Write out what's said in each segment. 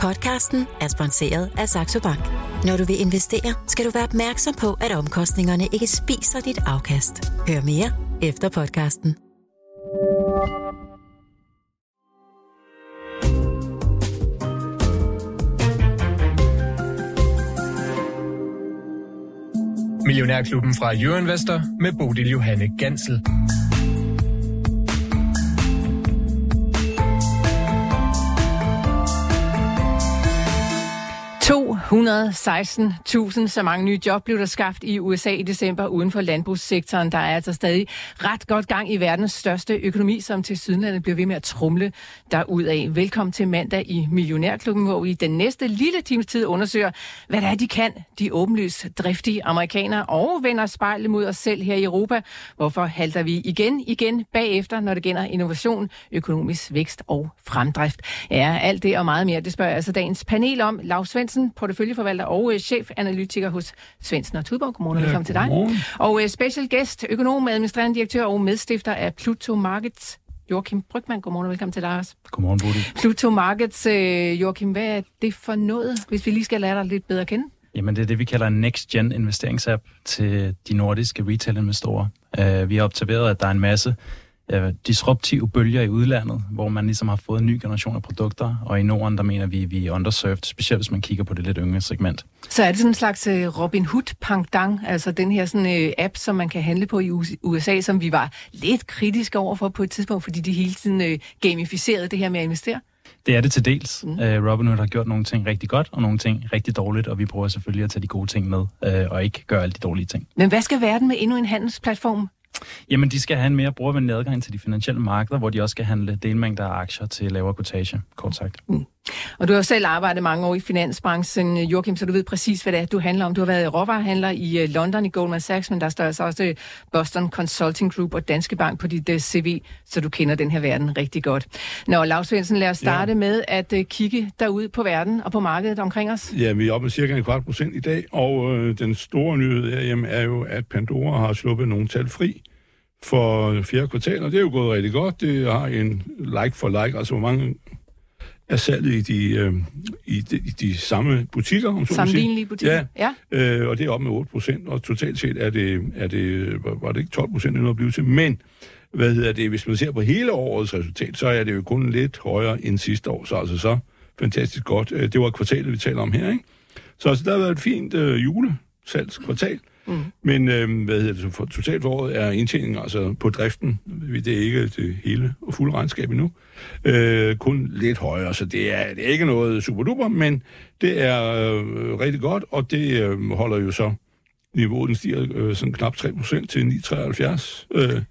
Podcasten er sponsoreret af Saxo Bank. Når du vil investere, skal du være opmærksom på, at omkostningerne ikke spiser dit afkast. Hør mere efter podcasten. Millionærklubben fra Jørgen med Bodil Johanne Gansel. 116.000 så mange nye job blev der skabt i USA i december uden for landbrugssektoren. Der er altså stadig ret godt gang i verdens største økonomi, som til Sydlandet bliver ved med at trumle derudad. Velkommen til mandag i Millionærklubben, hvor vi den næste lille times tid undersøger, hvad det er, de kan, de åbenlyst driftige amerikanere, og vender spejlet mod os selv her i Europa. Hvorfor halter vi igen, igen bagefter, når det gælder innovation, økonomisk vækst og fremdrift? Ja, alt det og meget mere, det spørger altså dagens panel om. Lars Svendsen, porteføljeforvalter og uh, chefanalytiker hos Svendsen og Tudborg. Ja, velkommen til dig. Og uh, special guest, økonom, administrerende direktør og medstifter af Pluto Markets, Joachim Brygman, godmorgen og velkommen til dig også. Godmorgen, Bodil. Pluto Markets, uh, Joachim, hvad er det for noget, hvis vi lige skal lære dig lidt bedre at kende? Jamen, det er det, vi kalder en next-gen investeringsapp til de nordiske retail-investorer. Uh, vi har observeret, at der er en masse øh, disruptive bølger i udlandet, hvor man ligesom har fået en ny generation af produkter, og i Norden, der mener vi, vi er underserved, specielt hvis man kigger på det lidt yngre segment. Så er det sådan en slags øh, Robin Hood pangdang, altså den her sådan, øh, app, som man kan handle på i USA, som vi var lidt kritiske overfor på et tidspunkt, fordi de hele tiden øh, gamificerede det her med at investere? Det er det til dels. Mm. Uh, Robinhood har gjort nogle ting rigtig godt, og nogle ting rigtig dårligt, og vi prøver selvfølgelig at tage de gode ting med, uh, og ikke gøre alle de dårlige ting. Men hvad skal verden med endnu en handelsplatform Jamen, de skal have en mere brugervenlig adgang til de finansielle markeder, hvor de også skal handle delmængder af aktier til lavere quotation, kort sagt. Mm. Og du har selv arbejdet mange år i finansbranchen, Joachim, så du ved præcis, hvad det er, du handler om. Du har været råvarehandler i øh, London i Goldman Sachs, men der står altså også Boston Consulting Group og Danske Bank på dit øh, CV, så du kender den her verden rigtig godt. Nå, Lars Svendsen, lad os starte ja. med at øh, kigge derud på verden og på markedet omkring os. Ja, vi er oppe med cirka en kvart procent i dag, og øh, den store nyhed herhjemme er jo, at Pandora har sluppet nogle tal fri for fjerde kvartal, og det er jo gået rigtig godt. Det har en like for like, altså hvor mange er salget i de, øh, i, de, i de samme butikker. Om så Sammenlignelige butikker? Ja, ja. Øh, og det er op med 8 procent, og totalt set er det, er det, var det ikke 12 procent endnu at blive til, men hvad hedder det, hvis man ser på hele årets resultat, så er det jo kun lidt højere end sidste år, så altså så fantastisk godt. Øh, det var kvartalet, vi taler om her, ikke? Så altså, der har været et fint øh, julesalgskvartal. Mm. Mm. Men øh, hvad hedder det, for totalt for året er indtjeningen altså på driften, det er ikke det hele og fulde regnskab endnu, øh, kun lidt højere, så det er, det er ikke noget super duper, men det er øh, rigtig godt, og det øh, holder jo så niveauet, den stiger øh, sådan knap 3% til 9,73. Øh,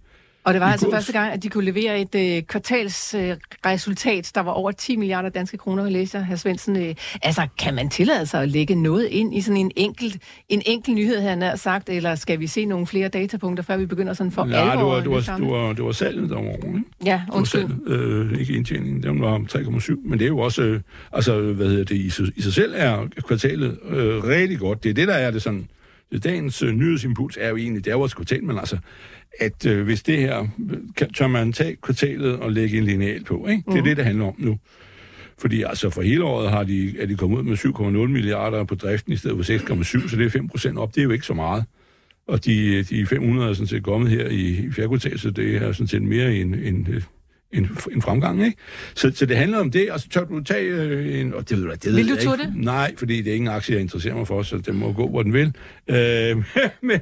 og det var altså kurs. første gang, at de kunne levere et øh, kvartalsresultat, øh, der var over 10 milliarder danske kroner, læser herr Svendsen. Øh, altså, kan man tillade sig at lægge noget ind i sådan en enkelt, en enkelt nyhed, han har sagt, eller skal vi se nogle flere datapunkter, før vi begynder sådan for ja, alvor? Nej, det var, det, var, det, var, det var salget, var ikke? Ja, undskyld. Det var salget, øh, ikke indtjeningen. Den var 3,7, men det er jo også, øh, altså, hvad hedder det, i, i sig selv er kvartalet øh, rigtig godt. Det er det, der er det sådan, dagens øh, nyhedsimpuls er jo egentlig, det er jo også kvartal, men altså, at øh, hvis det her, kan, tør man tage kvartalet og lægge en lineal på, ikke? Det er mm. det, det handler om nu. Fordi altså for hele året har de, er de kommet ud med 7,0 milliarder på driften i stedet for 6,7, så det er 5 procent op. Det er jo ikke så meget. Og de, de 500 er sådan set kommet her i, i fjerde kvartal, så det er sådan set mere end, end en, en fremgang, ikke? Så, så det handler om det, og så tør du tage øh, en... Og det, det, det Vil du tage det? Nej, fordi det er ingen aktie, jeg interesserer mig for, så det må gå, hvor den vil. Øh, men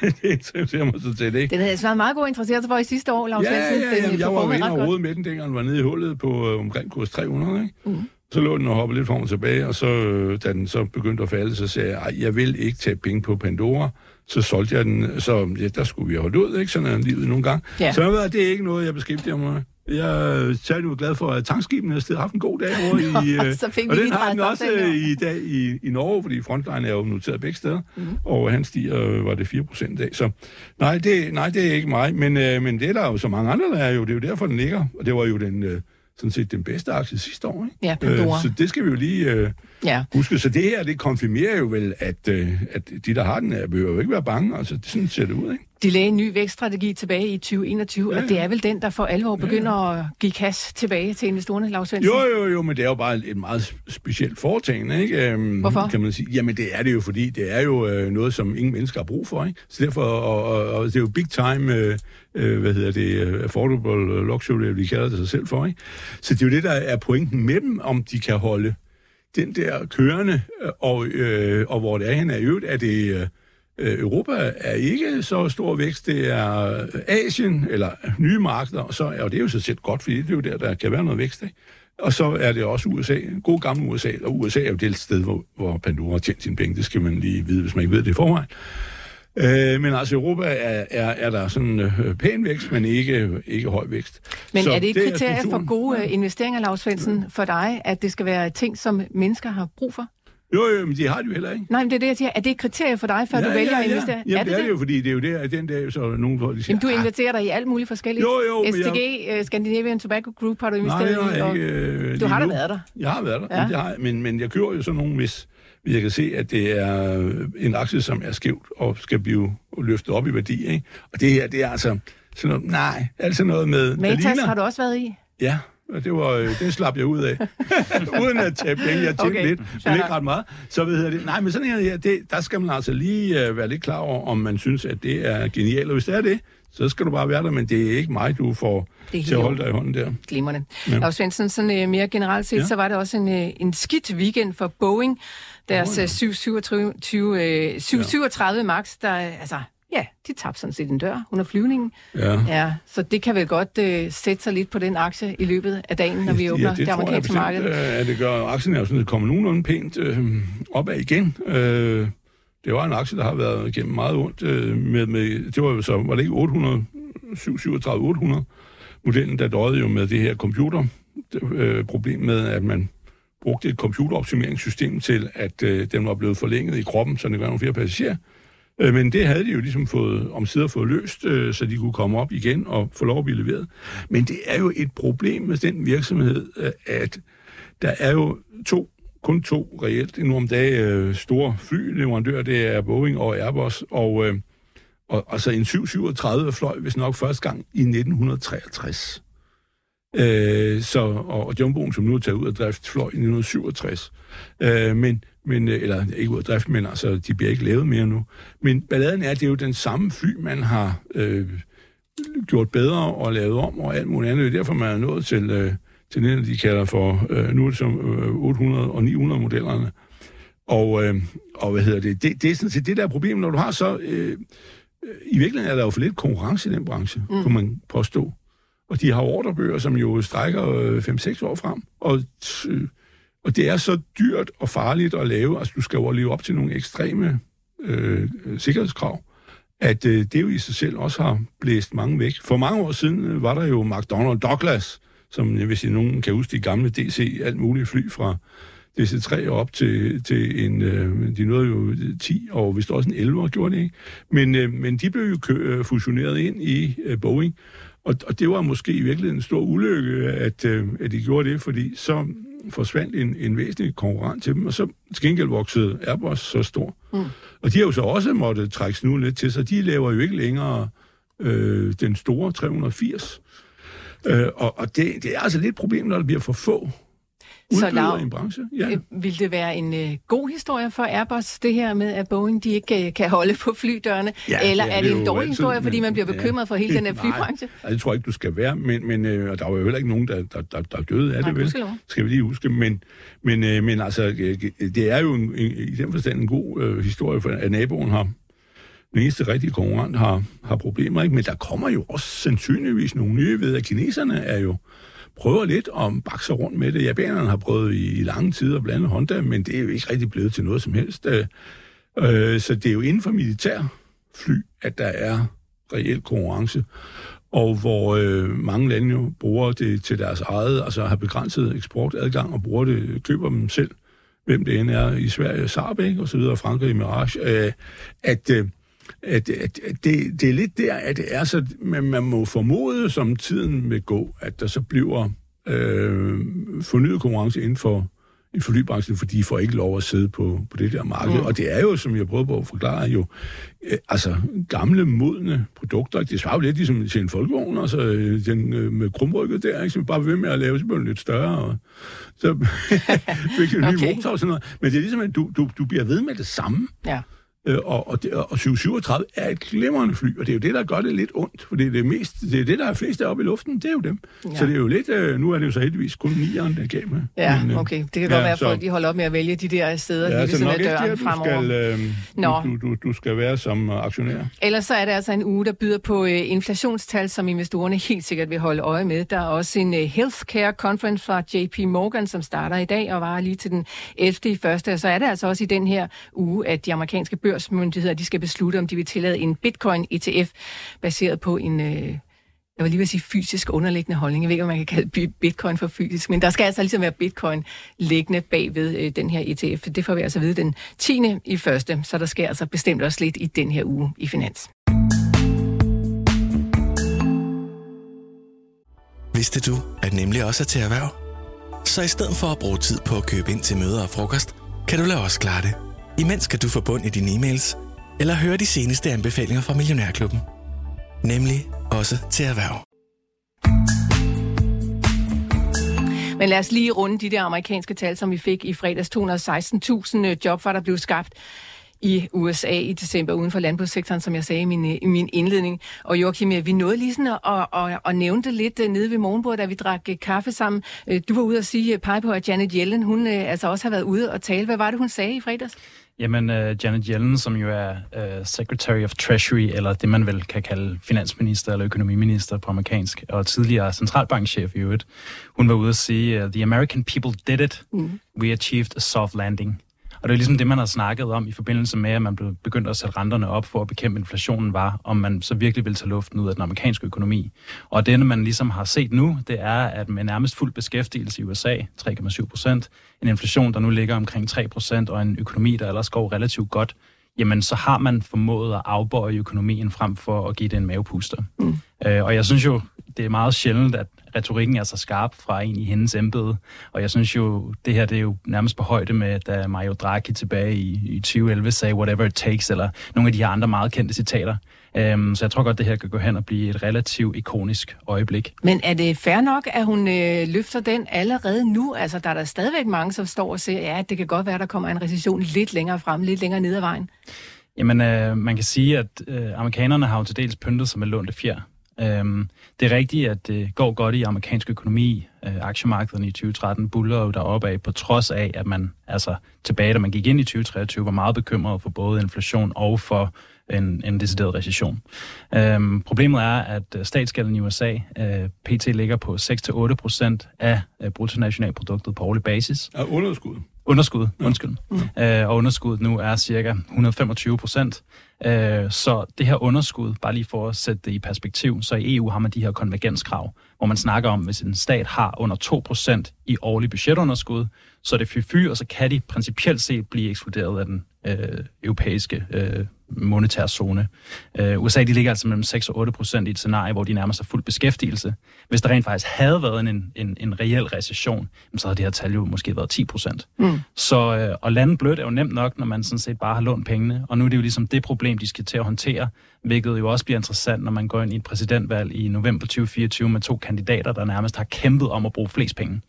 det interesserer mig så til det, ikke? Den havde altså været meget god interesseret for i sidste år, Lars Ja, ja, ja, ja jeg var inde og rode med den, dengang den var nede i hullet på øh, omkring kurs 300, ikke? Mm. Så lå den og hoppede lidt frem og tilbage, og så, øh, da den så begyndte at falde, så sagde jeg, jeg vil ikke tage penge på Pandora. Så solgte jeg den, så ja, der skulle vi holde ud, ikke? Sådan er livet nogle gange. Ja. Så jeg ved, det er ikke noget, jeg beskæftiger mig jeg er særlig glad for, at tankskibene har haft en god dag over i... Nå, så fik og den har den også den i dag i, i Norge, fordi Frontline er jo noteret begge steder, mm-hmm. og han stiger, var det 4 procent dag. Så nej det, nej, det er ikke mig, men, øh, men det er der jo så mange andre, der er jo. Det er jo derfor, den ligger, og det var jo den... Øh, sådan set den bedste aktie sidste år. Ikke? Ja, Pandora. Øh, så det skal vi jo lige øh, ja. huske. Så det her, det konfirmerer jo vel, at, øh, at de, der har den, behøver jo ikke være bange. Altså, det sådan ser det ud, ikke? De lagde en ny vækststrategi tilbage i 2021, ja, og det er vel den, der for alvor begynder ja. at give kasse tilbage til investorerne, Lars Svendsen? Jo, jo, jo, men det er jo bare et meget specielt foretagende, ikke? Øhm, Hvorfor? Kan man sige. Jamen, det er det jo, fordi det er jo øh, noget, som ingen mennesker har brug for, ikke? Så derfor, og, og, og det er jo big time, øh, øh, hvad hedder det, øh, affordable luxury, de kalder det sig selv for, ikke? Så det er jo det, der er pointen med dem, om de kan holde den der kørende, øh, og, øh, og hvor det er hen er i øvrigt, er det... Øh, Europa er ikke så stor vækst, det er øh, Asien, eller øh, nye markeder, og så og det er jo så set godt, fordi det er jo der, der kan være noget vækst. Ikke? Og så er det også USA, god gammel USA, og USA er jo det sted, hvor, hvor Pandora har tjent sine penge, det skal man lige vide, hvis man ikke ved det i forvejen. Øh, men altså Europa er, er, er der sådan øh, pæn vækst, men ikke, ikke høj vækst. Men så er det ikke kriterier for gode ja. investeringer, Lars Svendsen, for dig, at det skal være ting, som mennesker har brug for? Jo, jo, men de har det jo heller ikke. Nej, men det er det, jeg siger. Er det et kriterie for dig, før ja, du vælger ja, ja. at investere? Jamen, er det, det er det jo, fordi det er jo der, at den dag, så nogen folk, de siger, Jamen, du investerer dig i alt muligt forskelligt. Jo, jo, men STG, jeg... uh, Scandinavian Tobacco Group, har du investeret Nej, jeg har i? ikke, øh, du har da været der. Jeg har været der, Ja. ja. det har, men, men jeg kører jo sådan hvis, hvis jeg kan se, at det er en aktie, som er skævt og skal blive løftet op i værdi. Ikke? Og det her, det er altså sådan noget, nej, altså noget med... Matas har du også været i? Ja, og det, var, øh, det slap jeg ud af. Uden at tage penge. Jeg tjente Okay, lidt, men ikke ret meget. Så ved jeg det. Nej, men sådan her, ja, det, der skal man altså lige uh, være lidt klar over, om man synes, at det er genialt. Og hvis det er det, så skal du bare være der, men det er ikke mig, du får til at holde dig i hånden der. Glimrende. Ja. Lars Svendsen, sådan uh, mere generelt set, ja. Ja. så var det også en, uh, en skidt weekend for Boeing. Deres Åh, ja. oh, 737, uh, 737 Max, der, altså, ja, de tabte sådan set en dør under flyvningen. Ja. Ja, så det kan vel godt uh, sætte sig lidt på den aktie i løbet af dagen, når vi åbner det det jeg amerikanske marked. øh, at det gør. Aktien er jo sådan, at kommer nogenlunde pænt øh, opad igen. Øh, det var en aktie, der har været igennem meget ondt. Øh, med, med, det var jo så, var det ikke 800, 737 800 modellen, der døjede jo med det her computer øh, problem med, at man brugte et computeroptimeringssystem til, at øh, den var blevet forlænget i kroppen, så det var nogle flere passagerer. Øh, Men det havde de jo ligesom fået om sider fået løst, øh, så de kunne komme op igen og få lov at blive leveret. Men det er jo et problem med den virksomhed, øh, at der er jo to, kun to reelt nu om dagen øh, store flyleverandører, det er Boeing og Airbus, og, øh, og altså en 737 fløj hvis nok første gang i 1963. Øh, så, og, Jumboen, som nu er taget ud af drift, fløj i 1967. Øh, men, men, øh, eller ikke ud af drift, men altså, de bliver ikke lavet mere nu. Men balladen er, at det er jo den samme fly, man har øh, gjort bedre og lavet om og alt muligt andet. Det er derfor, man er nået til, øh, til det, de kalder for, øh, nu er det som øh, 800 og 900 modellerne. Og, øh, og hvad hedder det? det? Det er sådan set det der er problem, når du har så... Øh, øh, I virkeligheden er der jo for lidt konkurrence i den branche, mm. kunne man påstå. Og de har ordrebøger, som jo strækker øh, 5-6 år frem. Og, øh, og det er så dyrt og farligt at lave. Altså, du skal jo leve op til nogle ekstreme øh, sikkerhedskrav, at øh, det jo i sig selv også har blæst mange væk. For mange år siden øh, var der jo McDonnell Douglas, som jeg vil sige, nogen kan huske de gamle DC, alt muligt fly fra DC-3 op til, til en, øh, de nåede jo 10, og vist også en 11 gjorde det ikke. Men, øh, men de blev jo kø, øh, fusioneret ind i øh, Boeing, og, og det var måske i virkeligheden en stor ulykke, at, øh, at de gjorde det, fordi så forsvandt en, en væsentlig konkurrent til dem, og så til gengæld voksede Airbus så stor. Mm. Og de har jo så også måttet trække snuden lidt til, så de laver jo ikke længere øh, den store 380. Øh, og og det, det er altså lidt et problem, når der bliver for få Så i en branche. Ja. Øh, Vil det være en øh, god historie for Airbus, det her med, at Boeing de ikke øh, kan holde på flydørene? Ja, Eller ja, er det det en dårlig altid, historie, fordi man bliver ja. bekymret for hele den her flybranche? Nej, tror jeg ikke, du skal være, men, men øh, der var jo heller ikke nogen, der, der, der, der døde af Nej, det, vel? Skal vi lige huske. Men, men, øh, men altså, øh, det er jo en, en, i den forstand en god øh, historie, for at naboen har den eneste rigtige konkurrent har, har problemer, ikke? Men der kommer jo også sandsynligvis nogle nye ved, at kineserne er jo prøver lidt om bakser rundt med det. Japanerne har prøvet i, i lange tider, at blande Honda, men det er jo ikke rigtig blevet til noget som helst. Øh, øh så det er jo inden for militær fly, at der er reel konkurrence, og hvor øh, mange lande jo bruger det til deres eget, altså har begrænset eksportadgang og bruger det, køber dem selv, hvem det end er i Sverige, Saab, og så videre, Frankrig, Mirage, øh, at, øh, at, at, det, det er lidt der, at det er så, man, man må formode, som tiden vil gå, at der så bliver øh, fornyet konkurrence inden for, i flybranchen, fordi de får ikke lov at sidde på, på det der marked. Mm. Og det er jo, som jeg prøver på at forklare, jo øh, altså gamle, modne produkter. Det svarer jo lidt ligesom til en folkevogn, altså øh, den øh, med krumrykket der, ikke, som bare ved med at lave, den lidt større. Og, så fik en ny Okay. motor og sådan noget. Men det er ligesom, at du, du, du bliver ved med det samme. Ja. Øh, og, og, det, og 737 er et glimrende fly, og det er jo det, der gør det lidt ondt, for det er det, mest, det, er det der er flest deroppe i luften, det er jo dem. Ja. Så det er jo lidt, øh, nu er det jo så heldigvis kun nieren, der gav med. Ja, øh, okay. Det kan ja, godt være, at folk de holder op med at vælge de der steder Ja, lige ved så siden af døren der, du fremover. skal, øh, Nå. du, du, du, skal være som aktionær. Ellers så er det altså en uge, der byder på øh, inflationstal, som investorerne helt sikkert vil holde øje med. Der er også en øh, healthcare conference fra JP Morgan, som starter i dag og varer lige til den 11. i første. Og så er det altså også i den her uge, at de amerikanske børsmyndigheder de skal beslutte, om de vil tillade en bitcoin-ETF baseret på en... Øh, jeg vil lige vil sige fysisk underliggende holdning. Jeg ved ikke, om man kan kalde bitcoin for fysisk, men der skal altså ligesom være bitcoin liggende bag ved øh, den her ETF. Det får vi altså vide den 10. i første, så der sker altså bestemt også lidt i den her uge i Finans. Vidste du, at nemlig også er til erhverv? Så i stedet for at bruge tid på at købe ind til møder og frokost, kan du lade os klare det. Imens kan du få bund i dine e-mails, eller høre de seneste anbefalinger fra Millionærklubben. Nemlig også til erhverv. Men lad os lige runde de der amerikanske tal, som vi fik i fredags. 216.000 øh, job var der blev skabt i USA i december uden for landbrugssektoren, som jeg sagde i min, i min indledning. Og Joachim, øh, vi nåede lige sådan at, at, at, at nævne det lidt øh, nede ved morgenbordet, da vi drak kaffe sammen. Du var ude og sige, pege på, at Janet Yellen, hun altså også har været ude og tale. Hvad var det, hun sagde i fredags? Jamen, uh, Janet Yellen, som jo er uh, Secretary of Treasury, eller det man vel kan kalde finansminister eller økonomiminister på amerikansk, og tidligere centralbankchef i øvrigt, hun var ude at sige, uh, The American people did it. Mm. We achieved a soft landing. Og det er ligesom det, man har snakket om i forbindelse med, at man blev begyndt at sætte renterne op for at bekæmpe inflationen, var, om man så virkelig vil tage luften ud af den amerikanske økonomi. Og det, man ligesom har set nu, det er, at med nærmest fuld beskæftigelse i USA, 3,7 procent, en inflation, der nu ligger omkring 3 procent, og en økonomi, der ellers går relativt godt, jamen så har man formået at afbøje økonomien frem for at give det en mavepuster. Mm. Øh, og jeg synes jo, det er meget sjældent, at retorikken er så skarp fra en i hendes embede. Og jeg synes jo, det her det er jo nærmest på højde med, da Mario Draghi tilbage i, i 2011 sagde, whatever it takes, eller nogle af de her andre meget kendte citater. Um, så jeg tror godt, det her kan gå hen og blive et relativt ikonisk øjeblik. Men er det fair nok, at hun øh, løfter den allerede nu? Altså, der er der stadigvæk mange, som står og siger, ja, det kan godt være, der kommer en recession lidt længere frem, lidt længere ned ad vejen. Jamen, øh, man kan sige, at øh, amerikanerne har jo til dels pyntet sig med lånte fjer. Øhm, det er rigtigt, at det går godt i amerikansk økonomi. Øh, aktiemarkederne i 2013 buller jo deroppe af, på trods af, at man altså tilbage, da man gik ind i 2023, var meget bekymret for både inflation og for en, en decideret recession. Øhm, problemet er, at øh, statsgælden i USA øh, pt. ligger på 6-8 procent af øh, bruttonationalproduktet på årlig basis. Ja, underskud. Underskud, undskyld. Mm. Øh, og underskuddet nu er cirka 125 procent. Øh, så det her underskud, bare lige for at sætte det i perspektiv, så i EU har man de her konvergenskrav, hvor man snakker om, hvis en stat har under 2 procent i årlig budgetunderskud, så er det fy og så kan de principielt set blive ekskluderet af den øh, europæiske øh, monetære zone. Øh, USA de ligger altså mellem 6 og 8 procent i et scenarie, hvor de nærmer sig fuld beskæftigelse. Hvis der rent faktisk havde været en, en, en reel recession, så havde det her tal jo måske været 10 procent. Mm. Så øh, at lande blødt er jo nemt nok, når man sådan set bare har lånt pengene. Og nu er det jo ligesom det problem, de skal til at håndtere, hvilket jo også bliver interessant, når man går ind i et præsidentvalg i november 2024 med to kandidater, der nærmest har kæmpet om at bruge flest penge.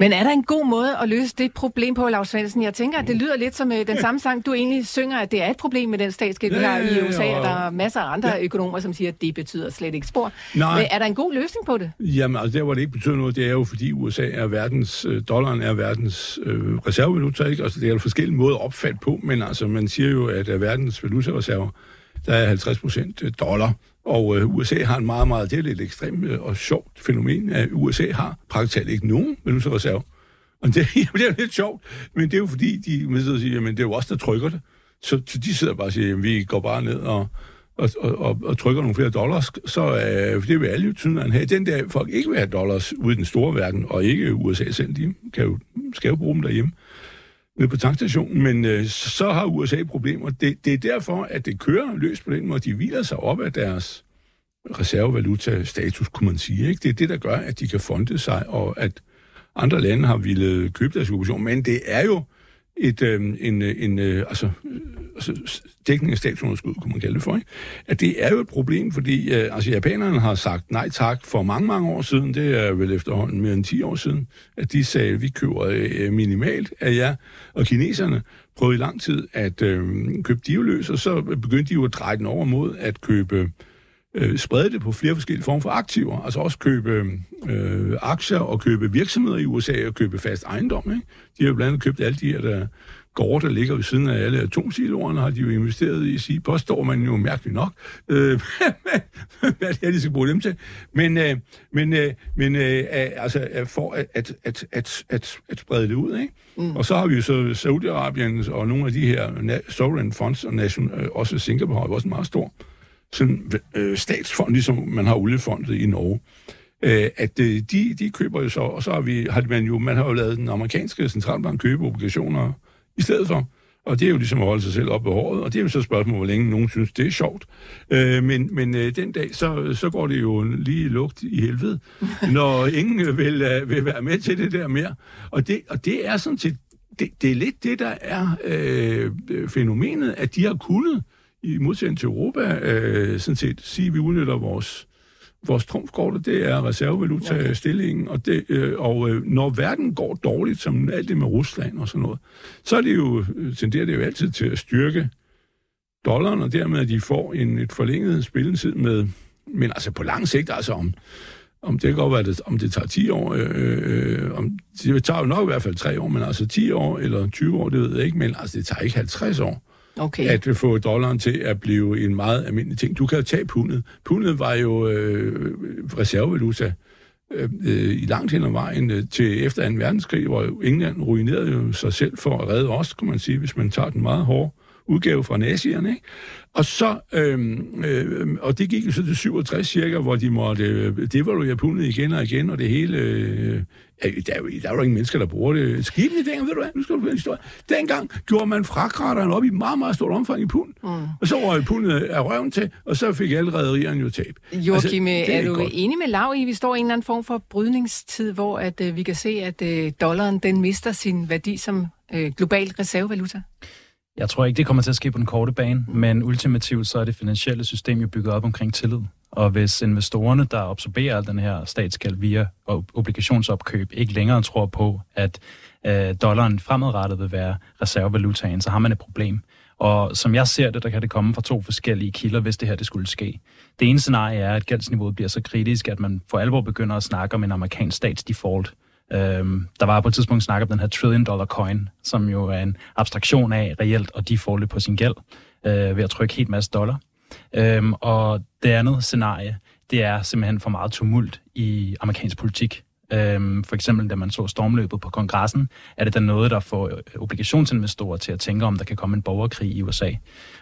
Men er der en god måde at løse det problem på, Lars Svendsen? Jeg tænker, at det lyder lidt som øh, den samme sang, du egentlig synger, at det er et problem med den statsgæld, vi har i USA, og- der er masser af andre ja. økonomer, som siger, at det betyder slet ikke spor. Nej. Men er der en god løsning på det? Jamen, altså der, hvor det ikke betyder noget, det er jo, fordi USA er verdens, øh, dollaren er verdens øh, reservevaluta, ikke? Altså, det er der forskellige måder at opfatte på, men altså, man siger jo, at verdens valutareserver, der er 50 procent dollar, og øh, USA har en meget, meget, det er lidt ekstremt øh, og sjovt fænomen, at USA har praktisk talt ikke nogen valutareserve. Og det, jamen, det er jo lidt sjovt, men det er jo fordi, de med at sige, jamen, det er jo os, der trykker det. Så, så de sidder bare og siger, jamen, vi går bare ned og, og, og, og, og trykker nogle flere dollars, så øh, det vil alle jo tydeligere have. Den der folk ikke vil have dollars ude i den store verden, og ikke USA selv, de kan jo, skal jo bruge dem derhjemme nede på tankstationen, men øh, så har USA problemer. Det, det er derfor, at det kører løs på den måde. De hviler sig op af deres reservevaluta-status, kunne man sige. Ikke? Det er det, der gør, at de kan fonde sig, og at andre lande har ville købe deres obligationer. Men det er jo et, øhm, øh, en, en, øh, altså, øh, altså dækning af statsunderskud, kunne man kalde det for, ikke? at det er jo et problem, fordi øh, altså, japanerne har sagt nej tak for mange, mange år siden, det er vel efterhånden mere end 10 år siden, at de sagde, at vi køber øh, minimalt af jer, og kineserne prøvede i lang tid at øh, købe divløs, og så begyndte de jo at dreje den over mod at købe øh, sprede det på flere forskellige former for aktiver. Altså også købe øh, aktier og købe virksomheder i USA og købe fast ejendom. Ikke? De har jo blandt andet købt alle de her der gårde, der ligger ved siden af alle atomsiloerne, har de jo investeret i, sige, påstår man jo mærkeligt nok, øh, hvad det er, de skal bruge dem til. Men, øh, men, øh, men øh, altså, for at, at, at, at, at, at sprede det ud, ikke? Mm. Og så har vi jo så Saudi-Arabien og nogle af de her sovereign funds, og nation, øh, også Singapore har jo også en meget stor sådan, øh, statsfond, ligesom man har oliefondet i Norge. Øh, at øh, de, de køber jo så, og så har, vi, har man jo, man har jo lavet den amerikanske centralbank købe obligationer i stedet for. Og det er jo ligesom at holde sig selv op på håret, og det er jo så et spørgsmål, hvor længe nogen synes, det er sjovt. Øh, men men øh, den dag, så, så går det jo lige lugt i helvede, når ingen vil, øh, vil være med til det der mere. Og det, og det er sådan set, det, det er lidt det, der er øh, fænomenet, at de har kunnet, i modsætning til Europa, øh, sådan set sige, at vi udnytter vores vores trumfkort, det er reservevaluta-stillingen, og, det, øh, og øh, når verden går dårligt, som alt det med Rusland og sådan noget, så er det jo, tenderer det jo altid til at styrke dollaren, og dermed at de får en, et forlænget spilletid med, men altså på lang sigt, altså om, om det kan godt være, det, om det tager 10 år, øh, øh, om, det tager jo nok i hvert fald 3 år, men altså 10 år eller 20 år, det ved jeg ikke, men altså det tager ikke 50 år okay. at få dollaren til at blive en meget almindelig ting. Du kan jo tage pundet. Pundet var jo øh, reservevaluta øh, øh i langt hen ad vejen øh, til efter 2. verdenskrig, hvor England ruinerede jo sig selv for at redde os, kan man sige, hvis man tager den meget hårde udgave fra nazierne, ikke? Og så, øhm, øh, og det gik jo så til 67 cirka, hvor de måtte øh, devaluere pundet igen og igen, og det hele øh, der er, jo, der er jo ingen mennesker, der bruger det. Skibene dengang, ved du hvad, nu skal du høre en historie. Dengang gjorde man frakrateren op i meget, meget stort omfang i pund. Mm. Og så røg pundet af røven til, og så fik alle rædderierne jo tab. Joachim, altså, er, er du godt. enig med Lav i, at vi står i en eller anden form for brydningstid, hvor at, uh, vi kan se, at uh, dollaren den mister sin værdi som uh, global reservevaluta? Jeg tror ikke, det kommer til at ske på den korte bane, men ultimativt så er det finansielle system jo bygget op omkring tillid. Og hvis investorerne, der absorberer den her statsgæld via obligationsopkøb, ikke længere tror på, at øh, dollaren fremadrettet vil være reservevalutaen, så har man et problem. Og som jeg ser det, der kan det komme fra to forskellige kilder, hvis det her det skulle ske. Det ene scenarie er, at gældsniveauet bliver så kritisk, at man for alvor begynder at snakke om en amerikansk statsdefault. Øhm, der var på et tidspunkt snak om den her trillion dollar coin, som jo er en abstraktion af reelt at defaulte på sin gæld øh, ved at trykke helt masse dollar. Øhm, og det andet scenarie, det er simpelthen for meget tumult i amerikansk politik. Øhm, for eksempel, da man så stormløbet på kongressen, er det da noget, der får øh, obligationsinvestorer til at tænke om, der kan komme en borgerkrig i USA.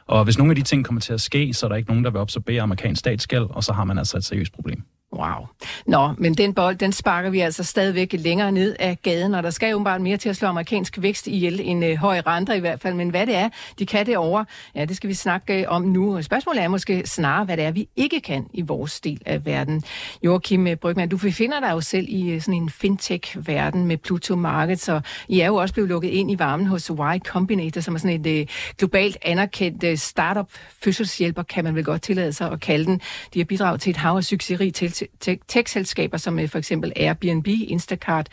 Og hvis nogle af de ting kommer til at ske, så er der ikke nogen, der vil absorbere amerikansk statsgæld, og så har man altså et seriøst problem. Wow. Nå, men den bold, den sparker vi altså stadigvæk længere ned af gaden, og der skal jo bare mere til at slå amerikansk vækst ihjel end øh, høje renter i hvert fald. Men hvad det er, de kan det over, ja, det skal vi snakke øh, om nu. Spørgsmålet er måske snarere, hvad det er, vi ikke kan i vores del af verden. Joachim Brygman, du befinder dig jo selv i øh, sådan en fintech-verden med Pluto Markets, og I er jo også blevet lukket ind i varmen hos Y Combinator, som er sådan et øh, globalt anerkendt øh, startup fødselshjælper, kan man vel godt tillade sig at kalde den. De har bidraget til et hav af succesrige til tech-selskaber som øh, for eksempel Airbnb, Instacart,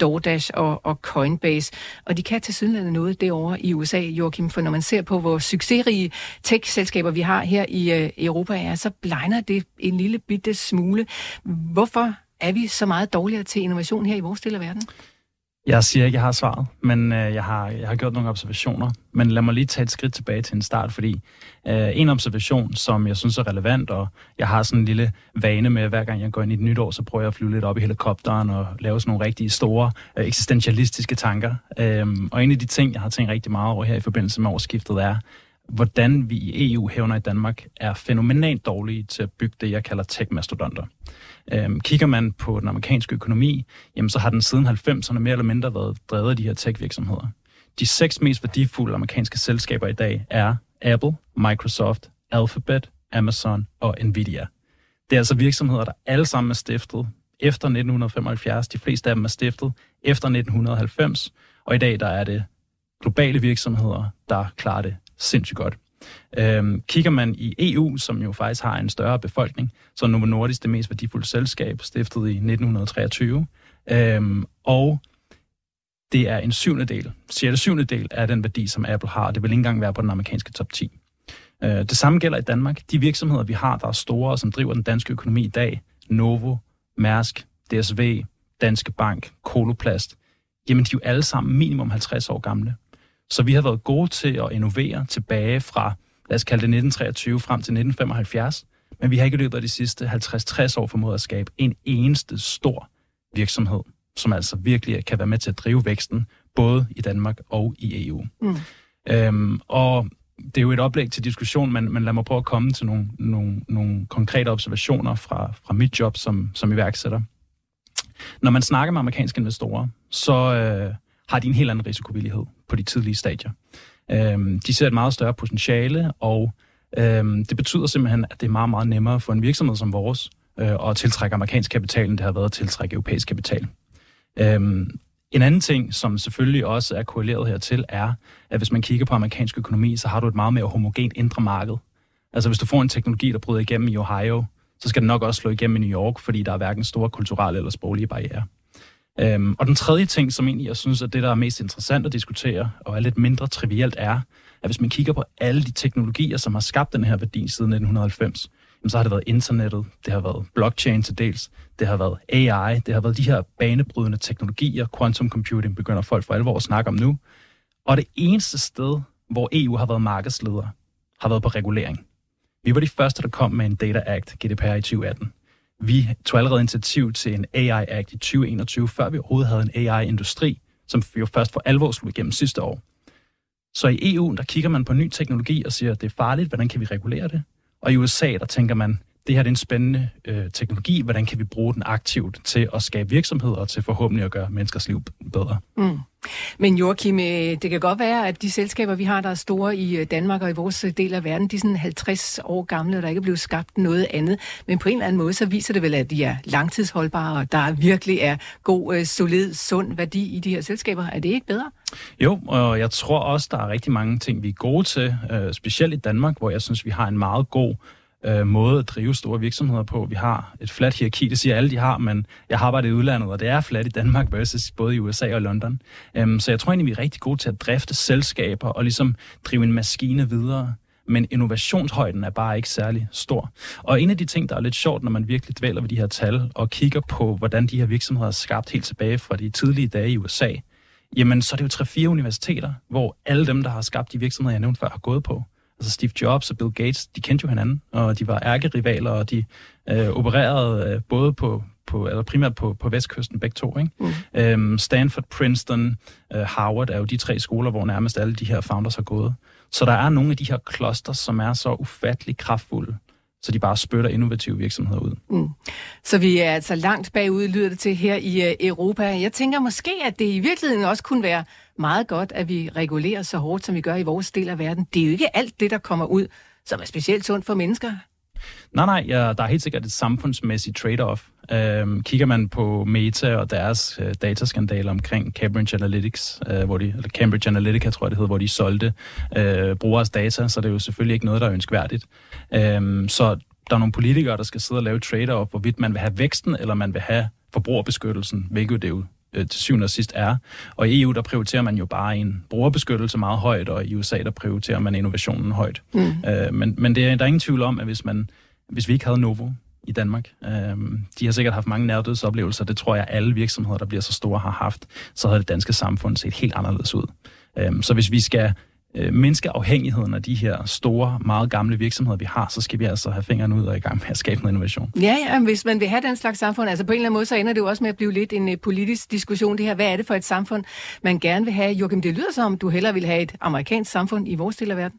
DoorDash og, og Coinbase. Og de kan til sydenlandet noget derovre i USA, Joachim, for når man ser på, hvor succesrige tech-selskaber vi har her i øh, Europa er, så blegner det en lille bitte smule. Hvorfor er vi så meget dårligere til innovation her i vores del af verden? Jeg siger ikke, jeg har svaret, men øh, jeg, har, jeg har gjort nogle observationer. Men lad mig lige tage et skridt tilbage til en start, fordi øh, en observation, som jeg synes er relevant, og jeg har sådan en lille vane med, at hver gang jeg går ind i et nyt år, så prøver jeg at flyve lidt op i helikopteren og lave sådan nogle rigtig store øh, eksistentialistiske tanker. Øh, og en af de ting, jeg har tænkt rigtig meget over her i forbindelse med årsskiftet, er, hvordan vi i EU hævner i Danmark er fænomenalt dårlige til at bygge det, jeg kalder tech-mastodonter. Øhm, kigger man på den amerikanske økonomi, jamen så har den siden 90'erne mere eller mindre været drevet af de her tech-virksomheder. De seks mest værdifulde amerikanske selskaber i dag er Apple, Microsoft, Alphabet, Amazon og Nvidia. Det er altså virksomheder, der alle sammen er stiftet efter 1975. De fleste af dem er stiftet efter 1990, og i dag der er det globale virksomheder, der klarer det sindssygt godt. Øhm, kigger man i EU, som jo faktisk har en større befolkning, så er Novo Nordisk det mest værdifulde selskab, stiftet i 1923. Øhm, og det er en syvende del, cirka syvende del af den værdi, som Apple har. Det vil ikke engang være på den amerikanske top 10. Øh, det samme gælder i Danmark. De virksomheder, vi har, der er store og som driver den danske økonomi i dag, Novo, Mærsk, DSV, Danske Bank, Koloplast, jamen de er jo alle sammen minimum 50 år gamle. Så vi har været gode til at innovere tilbage fra, lad os kalde det 1923 frem til 1975, men vi har ikke i løbet af de sidste 50-60 år formået at skabe en eneste stor virksomhed, som altså virkelig kan være med til at drive væksten, både i Danmark og i EU. Mm. Øhm, og det er jo et oplæg til diskussion, men, men lad mig prøve at komme til nogle, nogle, nogle konkrete observationer fra, fra mit job som, som iværksætter. Når man snakker med amerikanske investorer, så øh, har de en helt anden risikovillighed på de tidlige stadier. Øhm, de ser et meget større potentiale, og øhm, det betyder simpelthen, at det er meget, meget nemmere for en virksomhed som vores øh, at tiltrække amerikansk kapital, end det har været at tiltrække europæisk kapital. Øhm, en anden ting, som selvfølgelig også er korreleret hertil, er, at hvis man kigger på amerikansk økonomi, så har du et meget mere homogent indre marked. Altså hvis du får en teknologi, der bryder igennem i Ohio, så skal den nok også slå igennem i New York, fordi der er hverken store kulturelle eller sproglige barriere. Øhm, og den tredje ting, som egentlig jeg synes er det, der er mest interessant at diskutere, og er lidt mindre trivielt, er, at hvis man kigger på alle de teknologier, som har skabt den her værdi siden 1990, så har det været internettet, det har været blockchain til dels, det har været AI, det har været de her banebrydende teknologier, quantum computing begynder folk for alvor at snakke om nu. Og det eneste sted, hvor EU har været markedsleder, har været på regulering. Vi var de første, der kom med en Data Act, GDPR i 2018. Vi tog allerede initiativ til en AI Act i 2021, før vi overhovedet havde en AI-industri, som jo først for alvor slog igennem sidste år. Så i EU, der kigger man på ny teknologi og siger, at det er farligt, hvordan kan vi regulere det? Og i USA, der tænker man, det her er en spændende øh, teknologi, hvordan kan vi bruge den aktivt til at skabe virksomheder og til forhåbentlig at gøre menneskers liv bedre. Mm. Men Joachim, øh, det kan godt være, at de selskaber, vi har, der er store i øh, Danmark og i vores øh, del af verden, de er sådan 50 år gamle, og der ikke er blevet skabt noget andet. Men på en eller anden måde, så viser det vel, at de er langtidsholdbare, og der virkelig er god, solid, sund værdi i de her selskaber. Er det ikke bedre? Jo, og jeg tror også, der er rigtig mange ting, vi er gode til, specielt i Danmark, hvor jeg synes, vi har en meget god øh, måde at drive store virksomheder på. Vi har et fladt hierarki, det siger alle, de har, men jeg har arbejdet i udlandet, og det er fladt i Danmark versus både i USA og London. Øhm, så jeg tror egentlig, vi er rigtig gode til at drifte selskaber og ligesom drive en maskine videre. Men innovationshøjden er bare ikke særlig stor. Og en af de ting, der er lidt sjovt, når man virkelig dvæler ved de her tal og kigger på, hvordan de her virksomheder er skabt helt tilbage fra de tidlige dage i USA, jamen så er det jo tre-fire universiteter, hvor alle dem, der har skabt de virksomheder, jeg nævnte før, har gået på. Altså Steve Jobs og Bill Gates, de kendte jo hinanden, og de var ærkerivaler, og de øh, opererede øh, både på, på, eller primært på, på vestkysten, begge to. Ikke? Mm. Øhm, Stanford, Princeton, øh, Harvard er jo de tre skoler, hvor nærmest alle de her founders har gået. Så der er nogle af de her kloster, som er så ufattelig kraftfulde, så de bare spytter innovative virksomheder ud. Mm. Så vi er altså langt bagud, lyder det til her i uh, Europa. Jeg tænker måske, at det i virkeligheden også kunne være meget godt, at vi regulerer så hårdt, som vi gør i vores del af verden. Det er jo ikke alt det, der kommer ud, som er specielt sundt for mennesker. Nej, nej, ja, der er helt sikkert et samfundsmæssigt trade-off. Øhm, kigger man på Meta og deres øh, dataskandaler omkring Cambridge Analytics, øh, hvor de, eller Cambridge Analytica, tror jeg det hedder, hvor de solgte øh, brugeres data, så det er jo selvfølgelig ikke noget, der er ønskværdigt. Øhm, så der er nogle politikere, der skal sidde og lave trade-off, hvorvidt man vil have væksten, eller man vil have forbrugerbeskyttelsen, hvilket det jo øh, til syvende og sidst er. Og i EU, der prioriterer man jo bare en brugerbeskyttelse meget højt, og i USA, der prioriterer man innovationen højt. Mm. Øh, men men det er, der er ingen tvivl om, at hvis, man, hvis vi ikke havde Novo i Danmark, øh, de har sikkert haft mange nærdødsoplevelser, det tror jeg, alle virksomheder, der bliver så store, har haft, så havde det danske samfund set helt anderledes ud. Øh, så hvis vi skal øh, mindske afhængigheden af de her store, meget gamle virksomheder, vi har, så skal vi altså have fingrene ud og i gang med at skabe noget innovation. Ja, ja, hvis man vil have den slags samfund, altså på en eller anden måde, så ender det jo også med at blive lidt en uh, politisk diskussion, det her, hvad er det for et samfund, man gerne vil have? Joachim, det lyder som, du hellere vil have et amerikansk samfund i vores del af verden.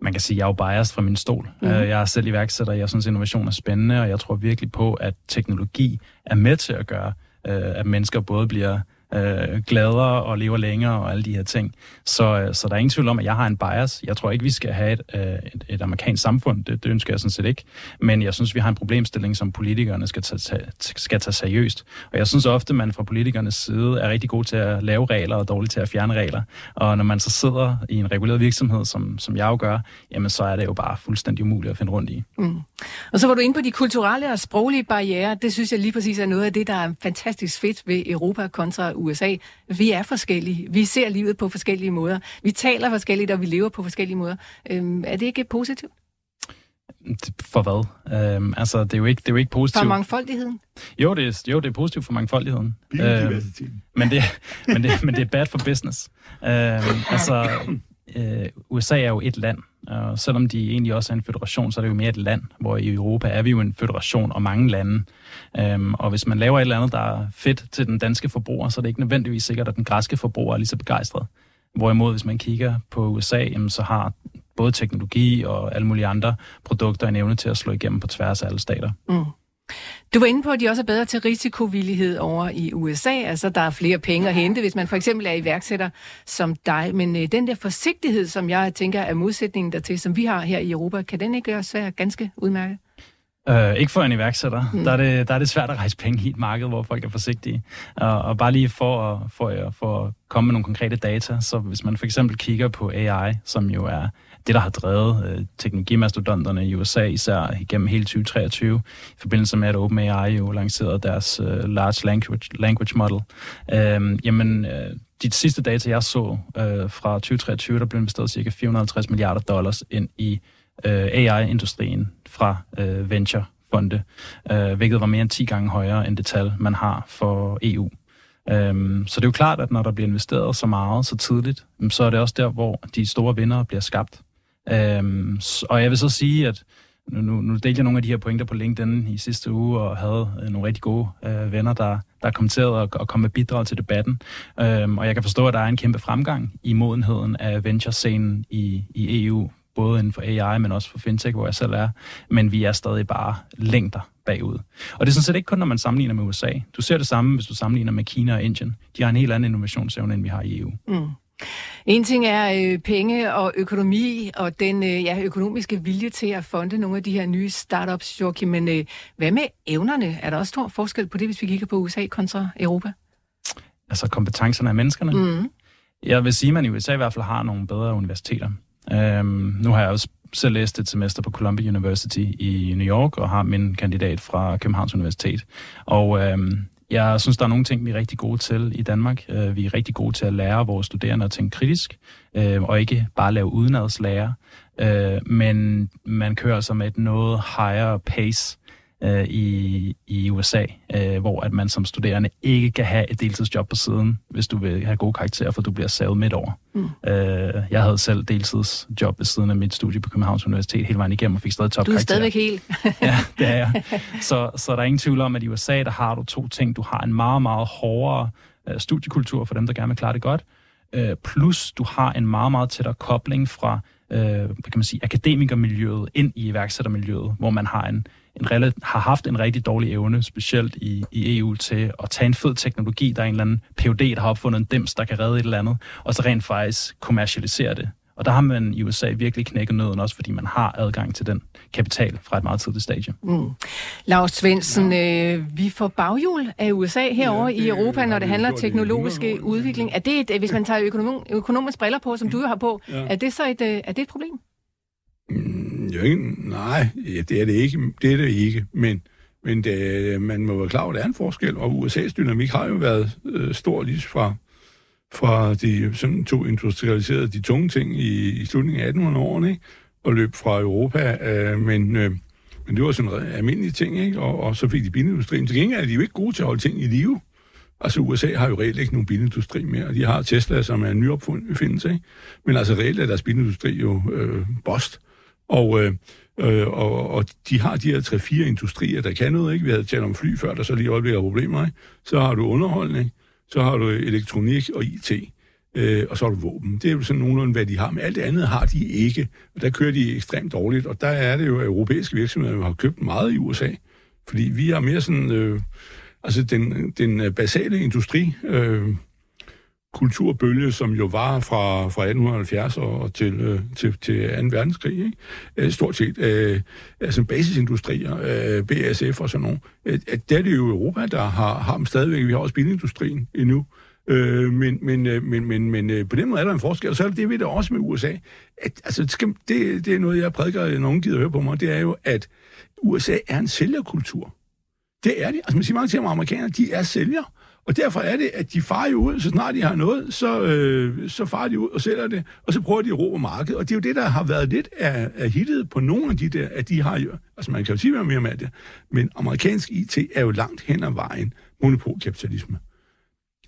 Man kan sige, at jeg er jo biased fra min stol. Mm. Jeg er selv iværksætter, jeg synes, innovation er spændende, og jeg tror virkelig på, at teknologi er med til at gøre, øh, at mennesker både bliver øh, gladere og lever længere og alle de her ting. Så, øh, så der er ingen tvivl om, at jeg har en bias. Jeg tror ikke, vi skal have et, øh, et, et amerikansk samfund. Det, det ønsker jeg sådan set ikke. Men jeg synes, vi har en problemstilling, som politikerne skal tage, tage, skal tage seriøst. Og jeg synes ofte, man fra politikernes side er rigtig god til at lave regler og dårlig til at fjerne regler. Og når man så sidder i en reguleret virksomhed, som, som jeg jo gør, jamen så er det jo bare fuldstændig umuligt at finde rundt i. Mm. Og så var du inde på de kulturelle og sproglige barriere. Det synes jeg lige præcis er noget af det, der er fantastisk fedt ved Europa kontra USA. Vi er forskellige. Vi ser livet på forskellige måder. Vi taler forskelligt, og vi lever på forskellige måder. Øhm, er det ikke positivt? For hvad? Øhm, altså, det er, jo ikke, det er jo ikke positivt. For mangfoldigheden? Jo, det er, jo, det er positivt for mangfoldigheden. Øhm, men, det, men, det, men det er bad for business. Øhm, altså, øh, USA er jo et land, og selvom de egentlig også er en federation, så er det jo mere et land, hvor i Europa er vi jo en federation og mange lande. Øhm, og hvis man laver et eller andet, der er fedt til den danske forbruger, så er det ikke nødvendigvis sikkert, at den græske forbruger er lige så begejstret. Hvorimod, hvis man kigger på USA, jamen, så har både teknologi og alle mulige andre produkter en evne til at slå igennem på tværs af alle stater. Mm. Du var inde på, at de også er bedre til risikovillighed over i USA. Altså, der er flere penge at hente, hvis man for eksempel er iværksætter som dig. Men øh, den der forsigtighed, som jeg tænker er modsætningen dertil, som vi har her i Europa, kan den ikke også være ganske udmærket? Øh, ikke for en iværksætter. Mm. Der, er det, der er det svært at rejse penge i et marked, hvor folk er forsigtige. Og, og bare lige for, for, for at komme med nogle konkrete data, så hvis man for eksempel kigger på AI, som jo er det, der har drevet øh, teknologimastodonterne i USA, især igennem hele 2023, i forbindelse med, at OpenAI jo lancerede deres øh, Large Language, language Model. Øh, jamen, øh, de sidste data, jeg så øh, fra 2023, der blev investeret ca. 450 milliarder dollars ind i øh, AI-industrien fra øh, venture-fonde, øh, hvilket var mere end 10 gange højere end det tal, man har for EU. Øhm, så det er jo klart, at når der bliver investeret så meget så tidligt, så er det også der, hvor de store vinder bliver skabt. Øhm, og jeg vil så sige, at nu, nu, nu delte jeg nogle af de her pointer på LinkedIn i sidste uge, og havde øh, nogle rigtig gode øh, venner, der, der kommenterede og, og kom med bidrag til debatten. Øhm, og jeg kan forstå, at der er en kæmpe fremgang i modenheden af venture-scenen i, i EU, både inden for AI, men også for fintech, hvor jeg selv er. Men vi er stadig bare længder bagud. Og det er sådan set ikke kun, når man sammenligner med USA. Du ser det samme, hvis du sammenligner med Kina og Indien. De har en helt anden innovationsevne, end vi har i EU. Mm. En ting er øh, penge og økonomi og den øh, ja, økonomiske vilje til at fonde nogle af de her nye startups, Joachim. Men øh, hvad med evnerne? Er der også stor forskel på det, hvis vi kigger på USA kontra Europa? Altså kompetencerne af menneskerne? Mm. Jeg vil sige, at man i USA i hvert fald har nogle bedre universiteter. Øhm, nu har jeg også selv læst et semester på Columbia University i New York, og har min kandidat fra Københavns Universitet. Og øhm, jeg synes, der er nogle ting, vi er rigtig gode til i Danmark. Øh, vi er rigtig gode til at lære vores studerende at tænke kritisk, øh, og ikke bare lave udenadslære. Øh, men man kører altså med et noget higher pace øh, i, i USA, øh, hvor at man som studerende ikke kan have et deltidsjob på siden, hvis du vil have gode karakterer, for du bliver savet midt over. Mm. Øh, jeg havde selv deltidsjob ved siden af mit studie på Københavns Universitet hele vejen igennem og fik stadig topkarakterer. Du er stadigvæk helt. ja, det er jeg. Så, så der er ingen tvivl om, at i USA, der har du to ting. Du har en meget, meget hårdere øh, studiekultur for dem, der gerne vil klare det godt, øh, plus du har en meget, meget tættere kobling fra øh, hvad kan man sige, akademikermiljøet ind i iværksættermiljøet, hvor man har en, en har haft en rigtig dårlig evne, specielt i, i EU, til at tage en fed teknologi, der er en eller anden PhD, der har opfundet en dims, der kan redde et eller andet, og så rent faktisk kommercialisere det. Og der har man i USA virkelig knækket nøden, også fordi man har adgang til den kapital fra et meget tidligt stadie. Mm. Lars Svendsen, ja. øh, vi får baghjul af USA herover ja, i Europa, når det handler om teknologisk udvikling. Er det et, hvis man tager økonom, økonomiske briller på, som du har på, ja. er det så et, øh, er det et problem? Mm, jo ikke, nej, ja, det er det ikke. Det er det ikke, men, men det, man må være klar over, at der er en forskel, og USA's dynamik har jo været øh, stor lige fra, fra de sådan to industrialiserede de tunge ting i, i slutningen af 1800-årene, ikke? og løb fra Europa, øh, men, øh, men det var sådan en almindelig ting, ikke? Og, og så fik de bilindustrien. Til gengæld er de jo ikke gode til at holde ting i live. Altså USA har jo reelt ikke nogen bilindustri mere, de har Tesla, som er en nyopfindelse, ikke? Men altså reelt er deres bilindustri jo øh, bost. Og, øh, øh, og, og de har de her tre-fire industrier, der kan noget, ikke? Vi havde talt om fly før, der så lige øjeblik problemer, ikke? Så har du underholdning, så har du øh, elektronik og IT, øh, og så har du våben. Det er jo sådan nogenlunde, hvad de har, men alt det andet har de ikke. Og der kører de ekstremt dårligt, og der er det jo, at europæiske virksomheder har købt meget i USA, fordi vi har mere sådan... Øh, Altså den, den basale industri, øh, kulturbølge, som jo var fra, fra 1870 og til, øh, til, til 2. verdenskrig, ikke? Øh, stort set, øh, altså basisindustrier, øh, BASF og sådan nogle, øh, det er det jo Europa, der har, har dem stadigvæk. Vi har også bilindustrien endnu. Øh, men, men, øh, men, men, men øh, på den måde er der en forskel, og så er det det ved det også med USA. At, altså, det, skal, det, det er noget, jeg prædiker, nogen gider høre på mig, det er jo, at USA er en sælgerkultur. Det er det. Altså, man siger mange til om amerikanere, de er sælgere. Og derfor er det, at de farer jo ud, så snart de har noget, så, øh, så farer de ud og sælger det, og så prøver de at råbe markedet. Og det er jo det, der har været lidt af, af hittet på nogle af de der, at de har jo, altså man kan jo sige mere med det, men amerikansk IT er jo langt hen ad vejen monopolkapitalisme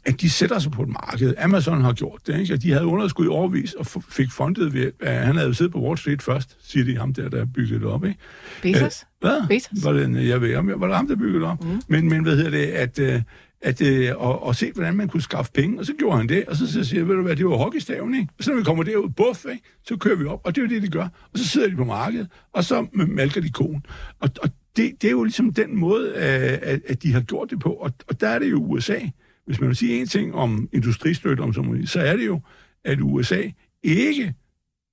at de sætter sig på et marked. Amazon har gjort det, ikke? de havde underskud i overvis og fik fundet ved, at han havde siddet på Wall Street først, siger de ham der, der byggede det op. Ikke? Bezos? Æh, hvad? Bezos? Var det, jeg ved, var det ham, der byggede det op? Mm. Men, men hvad hedder det, at, øh, at, øh, og, og se, hvordan man kunne skaffe penge, og så gjorde han det, og så, så siger jeg, ved du hvad, det var hockeystaven, ikke? Og så når vi kommer derud, buff, ikke? så kører vi op, og det er jo det, de gør. Og så sidder de på markedet, og så malker de konen. Og, og det, det er jo ligesom den måde, øh, at, at de har gjort det på, og, og der er det jo USA, hvis man vil sige en ting om industristøtte, om så, så er det jo, at USA ikke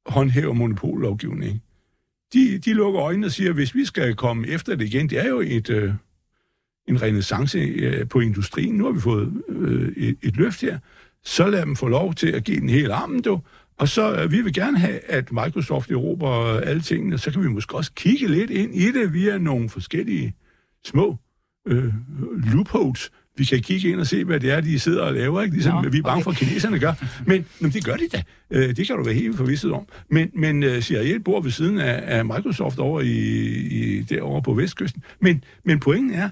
håndhæver monopollovgivning. De, de lukker øjnene og siger, at hvis vi skal komme efter det igen, det er jo et, øh, en renaissance øh, på industrien. Nu har vi fået øh, et, et løft her. Så lad dem få lov til at give den hele armen, du. Og så øh, vi vil gerne have, at Microsoft erobrer alle tingene. Så kan vi måske også kigge lidt ind i det via nogle forskellige små øh, loopholes, vi kan kigge ind og se, hvad det er, de sidder og laver, ikke? Ligesom Nå, vi er bange okay. for, at kineserne gør. Men, men det gør de da. Øh, det kan du være helt forvisset om. Men, men CIA bor ved siden af, af Microsoft over i, i, derovre på Vestkysten. Men, men pointen er,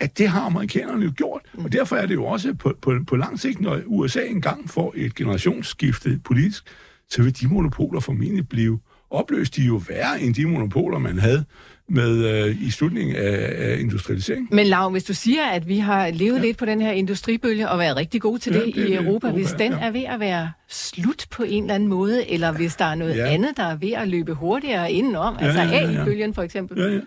at det har amerikanerne jo gjort. Og mm. derfor er det jo også på, på, på lang sigt, når USA engang får et generationsskifte politisk, så vil de monopoler formentlig blive opløst. De er jo værre end de monopoler, man havde med øh, i slutningen af, af industrialisering. Men Lav, hvis du siger, at vi har levet ja. lidt på den her industribølge og været rigtig gode til ja, det, det i Europa, Europa, hvis den ja. er ved at være slut på en eller anden måde, eller hvis der er noget ja. andet, der er ved at løbe hurtigere indenom, ja, altså ja, ja, ja. AI-bølgen for eksempel. Ja, ja.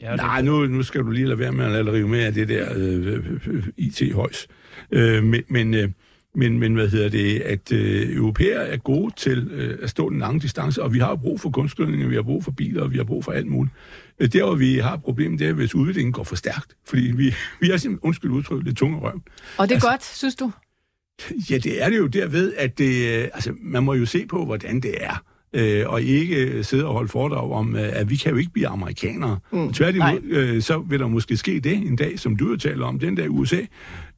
Ja, Nej, nu, nu skal du lige lade være med at rive med af det der øh, øh, øh IT-højs. Øh, men, men øh, men, men hvad hedder det, at øh, europæer er gode til øh, at stå den lange distance, og vi har brug for kunstgødninger, vi har brug for biler, og vi har brug for alt muligt. Øh, der, hvor vi har et problem, det er, hvis udviklingen går for stærkt. Fordi vi, vi er simpelthen, undskyld udtryk, lidt tunge røv. Og det er altså, godt, synes du? Ja, det er det jo derved, at det, øh, altså, man må jo se på, hvordan det er øh, og ikke sidde og holde foredrag om, øh, at vi kan jo ikke blive amerikanere. Mm, Tværtimod, øh, så vil der måske ske det en dag, som du taler om, den dag USA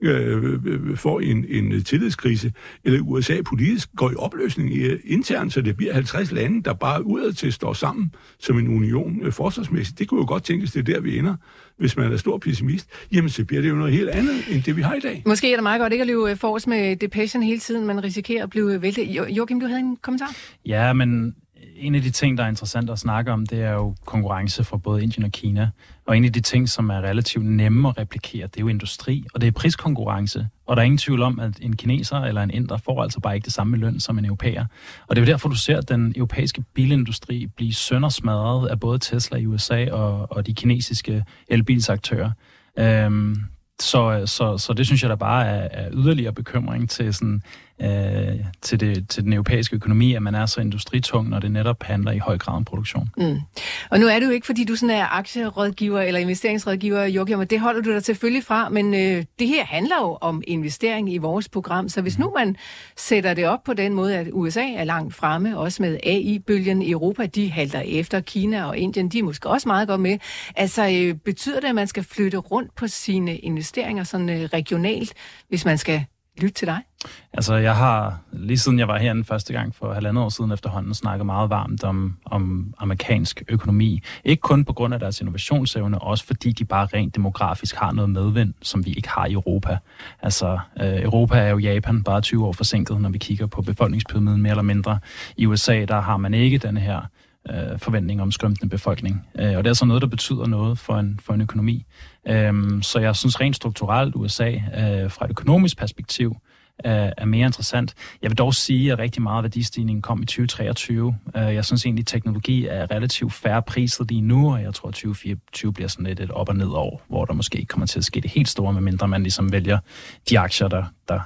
øh, øh, får en, en tillidskrise, eller USA politisk går i opløsning i, internt, så det bliver 50 lande, der bare udad til står sammen som en union øh, forsvarsmæssigt. Det kunne jo godt tænkes, det er der, vi ender hvis man er stor pessimist, jamen så bliver det jo noget helt andet, end det vi har i dag. Måske er det meget godt ikke at løbe forrest med depression hele tiden, man risikerer at blive væltet. Joachim, du havde en kommentar? Ja, men en af de ting, der er interessant at snakke om, det er jo konkurrence fra både Indien og Kina. Og en af de ting, som er relativt nemme at replikere, det er jo industri, og det er priskonkurrence. Og der er ingen tvivl om, at en kineser eller en inder får altså bare ikke det samme løn som en europæer. Og det er jo derfor, du ser den europæiske bilindustri blive søndersmadret af både Tesla i USA og, og de kinesiske elbilsaktører. Øhm, så, så, så det synes jeg da bare er, er yderligere bekymring til, sådan, øh, til, det, til den europæiske økonomi, at man er så industritung, når det netop handler i høj grad om produktion. Mm. Og nu er det jo ikke, fordi du sådan er aktierådgiver eller investeringsrådgiver, Joachim, og det holder du dig selvfølgelig fra, men øh, det her handler jo om investering i vores program, så hvis nu man sætter det op på den måde, at USA er langt fremme, også med AI-bølgen i Europa, de halter efter Kina og Indien, de er måske også meget godt med. Altså, øh, betyder det, at man skal flytte rundt på sine investeringer sådan øh, regionalt, hvis man skal lytte til dig? Altså, jeg har lige siden jeg var herinde første gang for halvandet år siden efterhånden snakket meget varmt om, om amerikansk økonomi. Ikke kun på grund af deres innovationsevne, også fordi de bare rent demografisk har noget medvind, som vi ikke har i Europa. Altså, øh, Europa er jo Japan bare 20 år forsinket, når vi kigger på befolkningspyramiden mere eller mindre. I USA, der har man ikke den her øh, forventning om skrømtende befolkning. Øh, og det er så noget, der betyder noget for en, for en økonomi. Øh, så jeg synes rent strukturelt USA, øh, fra et økonomisk perspektiv, er, er mere interessant. Jeg vil dog sige, at rigtig meget værdistigningen kom i 2023. Øh, jeg synes egentlig, at teknologi er relativt færre priset lige nu, og jeg tror, at 2024 bliver sådan lidt et op- og ned år, hvor der måske ikke kommer til at ske det helt store, medmindre man ligesom vælger de aktier, der, der,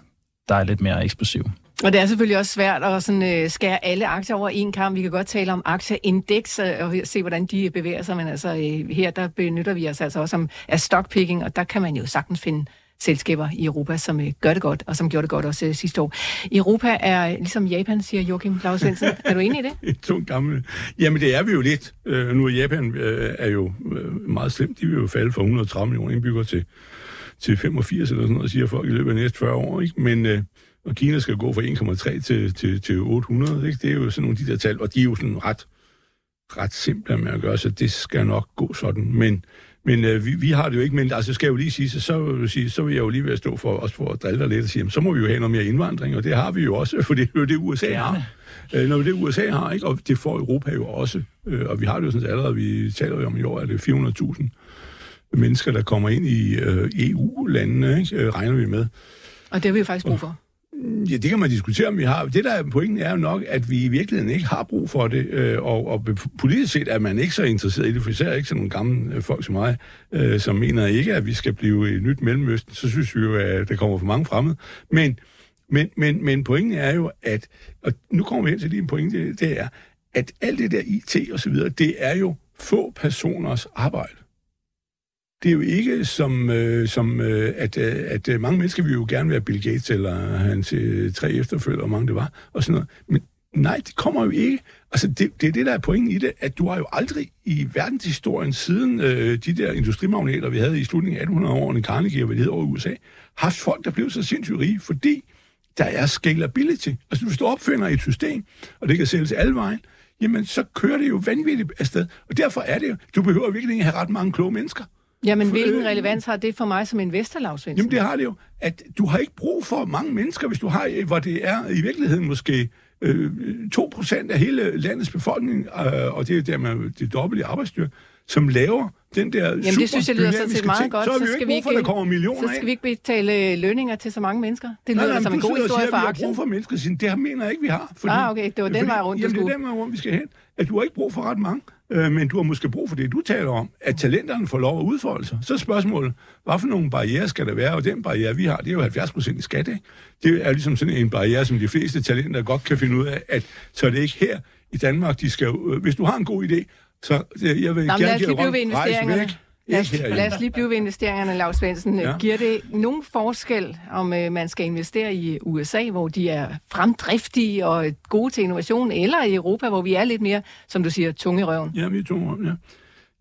der er lidt mere eksplosive. Og det er selvfølgelig også svært at sådan, øh, skære alle aktier over en kamp. Vi kan godt tale om aktieindeks øh, og se, hvordan de bevæger sig, men altså øh, her der benytter vi os altså også om, af stockpicking, og der kan man jo sagtens finde selskaber i Europa, som øh, gør det godt, og som gjorde det godt også øh, sidste år. Europa er ligesom Japan, siger Joachim Claus Svendsen. er du enig i det? to gamle. Jamen, det er vi jo lidt. Øh, nu er Japan øh, er jo øh, meget slemt. De vil jo falde fra 130 millioner indbyggere til, til 85 eller sådan noget, siger folk i løbet af næste 40 år. Ikke? Men øh, og Kina skal gå fra 1,3 til, til, til 800. Ikke? Det er jo sådan nogle af de der tal, og de er jo sådan ret, ret simple med at gøre, så det skal nok gå sådan. Men, men øh, vi, vi har det jo ikke, men altså skal jeg jo lige sige, så, så, vil, sige, så vil jeg jo lige være stå for, også for at drille dig lidt og sige, jamen, så må vi jo have noget mere indvandring, og det har vi jo også, for det er jo det, USA har. Øh, når det USA har, ikke? og det får Europa jo også. Øh, og vi har det jo sådan allerede, vi taler jo om i år, at det er 400.000 mennesker, der kommer ind i øh, EU-landene, ikke? Øh, regner vi med. Og det har vi jo faktisk brug for. Ja, det kan man diskutere, om vi har. Det, der er pointen, er jo nok, at vi i virkeligheden ikke har brug for det, øh, og, og politisk set er man ikke så interesseret i det, for især ikke sådan nogle gamle øh, folk som mig, øh, som mener ikke, at vi skal blive et nyt mellemøsten. Så synes vi jo, at der kommer for mange fremmede. Men, men, men, men pointen er jo, at, og nu kommer vi hen til din pointe, det er, at alt det der IT og så videre, det er jo få personers arbejde det er jo ikke som, øh, som øh, at, øh, at øh, mange mennesker vil jo gerne være Bill Gates eller hans øh, tre efterfølgere, hvor mange det var, og sådan noget. Men nej, det kommer jo ikke. Altså, det, det er det, der er pointen i det, at du har jo aldrig i verdenshistorien siden øh, de der industrimagnater, vi havde i slutningen af 1800-årene, Carnegie og hvad det hedder over i USA, haft folk, der blev så sindssygt rige, fordi der er scalability. Altså, hvis du opfinder et system, og det kan sælges alle vejen, jamen, så kører det jo vanvittigt afsted. Og derfor er det jo, du behøver virkelig ikke have ret mange kloge mennesker. Jamen, hvilken relevans har det for mig som investor, Lars Jamen, det har det jo. At du har ikke brug for mange mennesker, hvis du har, hvor det er i virkeligheden måske øh, 2% af hele landets befolkning, øh, og det er der med det dobbelte arbejdsstyrke, som laver den der Jamen, det synes jeg lyder sådan set meget ting. godt. Så, så skal vi ikke, for, der kommer millioner Så skal vi ikke betale lønninger til så mange mennesker. Det lyder nej, nej, som en god historie for aktien. brug for mennesker. Det mener jeg ikke, vi har. Fordi, ah, okay. Det var den vej rundt, jamen, det er den vej rundt, vi skal hen. At du har ikke brug for ret mange øh, men du har måske brug for det, du taler om, at talenterne får lov at udfolde sig. Så er spørgsmålet, hvad for nogle barriere skal der være? Og den barriere, vi har, det er jo 70 procent i skat, ikke? Det er ligesom sådan en barriere, som de fleste talenter godt kan finde ud af, at så er det ikke her i Danmark, de skal... Øh, hvis du har en god idé, så øh, jeg vil Nå, gerne give rejse væk. Lad os, lad os lige blive ved investeringerne, Lars Svendsen. Ja. Giver det nogen forskel, om øh, man skal investere i USA, hvor de er fremdriftige og gode til innovation, eller i Europa, hvor vi er lidt mere, som du siger, tunge røven? Ja, vi er tunge røven, ja.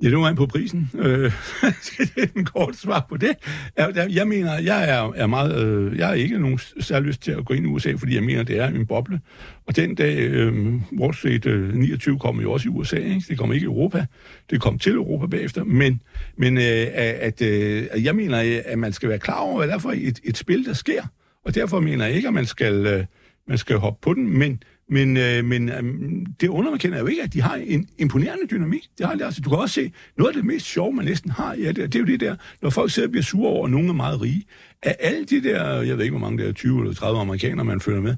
Ja, det var på prisen. Øh, det er en kort svar på det. Jeg, jeg mener, jeg er, er meget, øh, jeg er ikke nogen særlig lyst til at gå ind i USA, fordi jeg mener, det er en boble. Og den dag, øh, Wall Street øh, 29 kommer jo også i USA, ikke? det kommer ikke i Europa. Det kom til Europa bagefter. Men, men øh, at, øh, jeg mener, at man skal være klar over, hvad der er for et, et spil, der sker. Og derfor mener jeg ikke, at man skal, øh, man skal hoppe på den, men men, øh, men øh, det underkender jo ikke, at de har en imponerende dynamik. Det har de, altså, du kan også se, noget af det mest sjove, man næsten har, ja, det, det er jo det der, når folk sidder og bliver sure over, at nogen er meget rige. Af alle de der, jeg ved ikke, hvor mange der er, 20 eller 30 amerikanere, man følger med,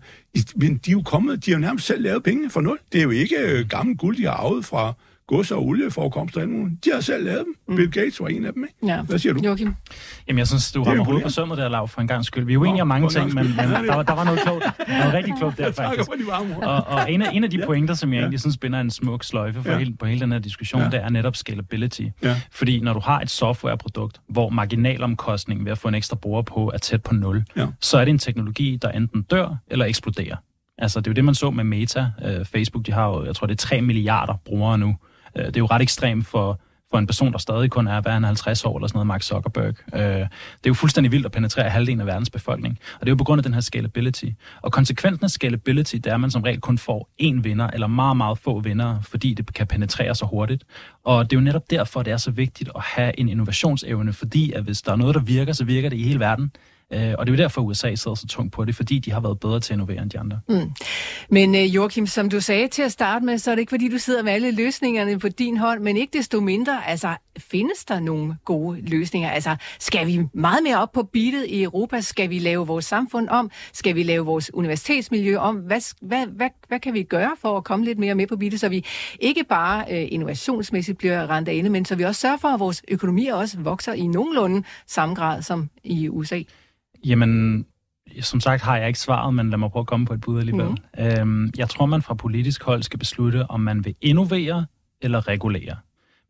men de er jo kommet, de har jo nærmest selv lavet penge for nul. Det er jo ikke øh, gammel guld, de har arvet fra gods- og olieforekomster. De har selv lavet dem. Mm. Bill Gates var en af dem, ikke? Ja. Hvad siger du? Joachim? Jamen, jeg synes, du rammer hovedet på sømmet der, Lav, for en gang skyld. Vi er jo enige om mange ting, men, men der, var, der var noget klogt. Der var rigtig klogt der, faktisk. Og, og en, af, en af de pointer, som jeg egentlig synes binder en smuk sløjfe for ja. hele, på hele den her diskussion, ja. det er netop scalability. Ja. Fordi når du har et softwareprodukt, hvor marginalomkostningen ved at få en ekstra bruger på er tæt på nul, ja. så er det en teknologi, der enten dør eller eksploderer. Altså, det er jo det, man så med Meta. Uh, Facebook, de har jo, jeg tror, det er 3 milliarder brugere nu. Øh, det er jo ret ekstremt for for en person, der stadig kun er, hvad 50 år eller sådan noget, Mark Zuckerberg. Øh, det er jo fuldstændig vildt at penetrere halvdelen af verdens befolkning. Og det er jo på grund af den her scalability. Og konsekvensen af scalability, det er, at man som regel kun får én vinder, eller meget, meget få vinder, fordi det kan penetrere så hurtigt. Og det er jo netop derfor, det er så vigtigt at have en innovationsevne, fordi at hvis der er noget, der virker, så virker det i hele verden. Øh, og det er jo derfor, at USA sidder så tungt på det, fordi de har været bedre til at innovere end de andre. Mm. Men uh, Joachim, som du sagde til at starte med, så er det ikke fordi, du sidder med alle løsningerne på din hånd, men ikke desto mindre, altså findes der nogle gode løsninger? Altså skal vi meget mere op på beatet i Europa? Skal vi lave vores samfund om? Skal vi lave vores universitetsmiljø om? Hvad, hvad, hvad, hvad kan vi gøre for at komme lidt mere med på beatet, så vi ikke bare øh, innovationsmæssigt bliver rent af inde, men så vi også sørger for, at vores økonomi også vokser i nogenlunde samme grad som i USA? Jamen, som sagt har jeg ikke svaret, men lad mig prøve at komme på et bud alligevel. Mm. Øhm, jeg tror, man fra politisk hold skal beslutte, om man vil innovere eller regulere.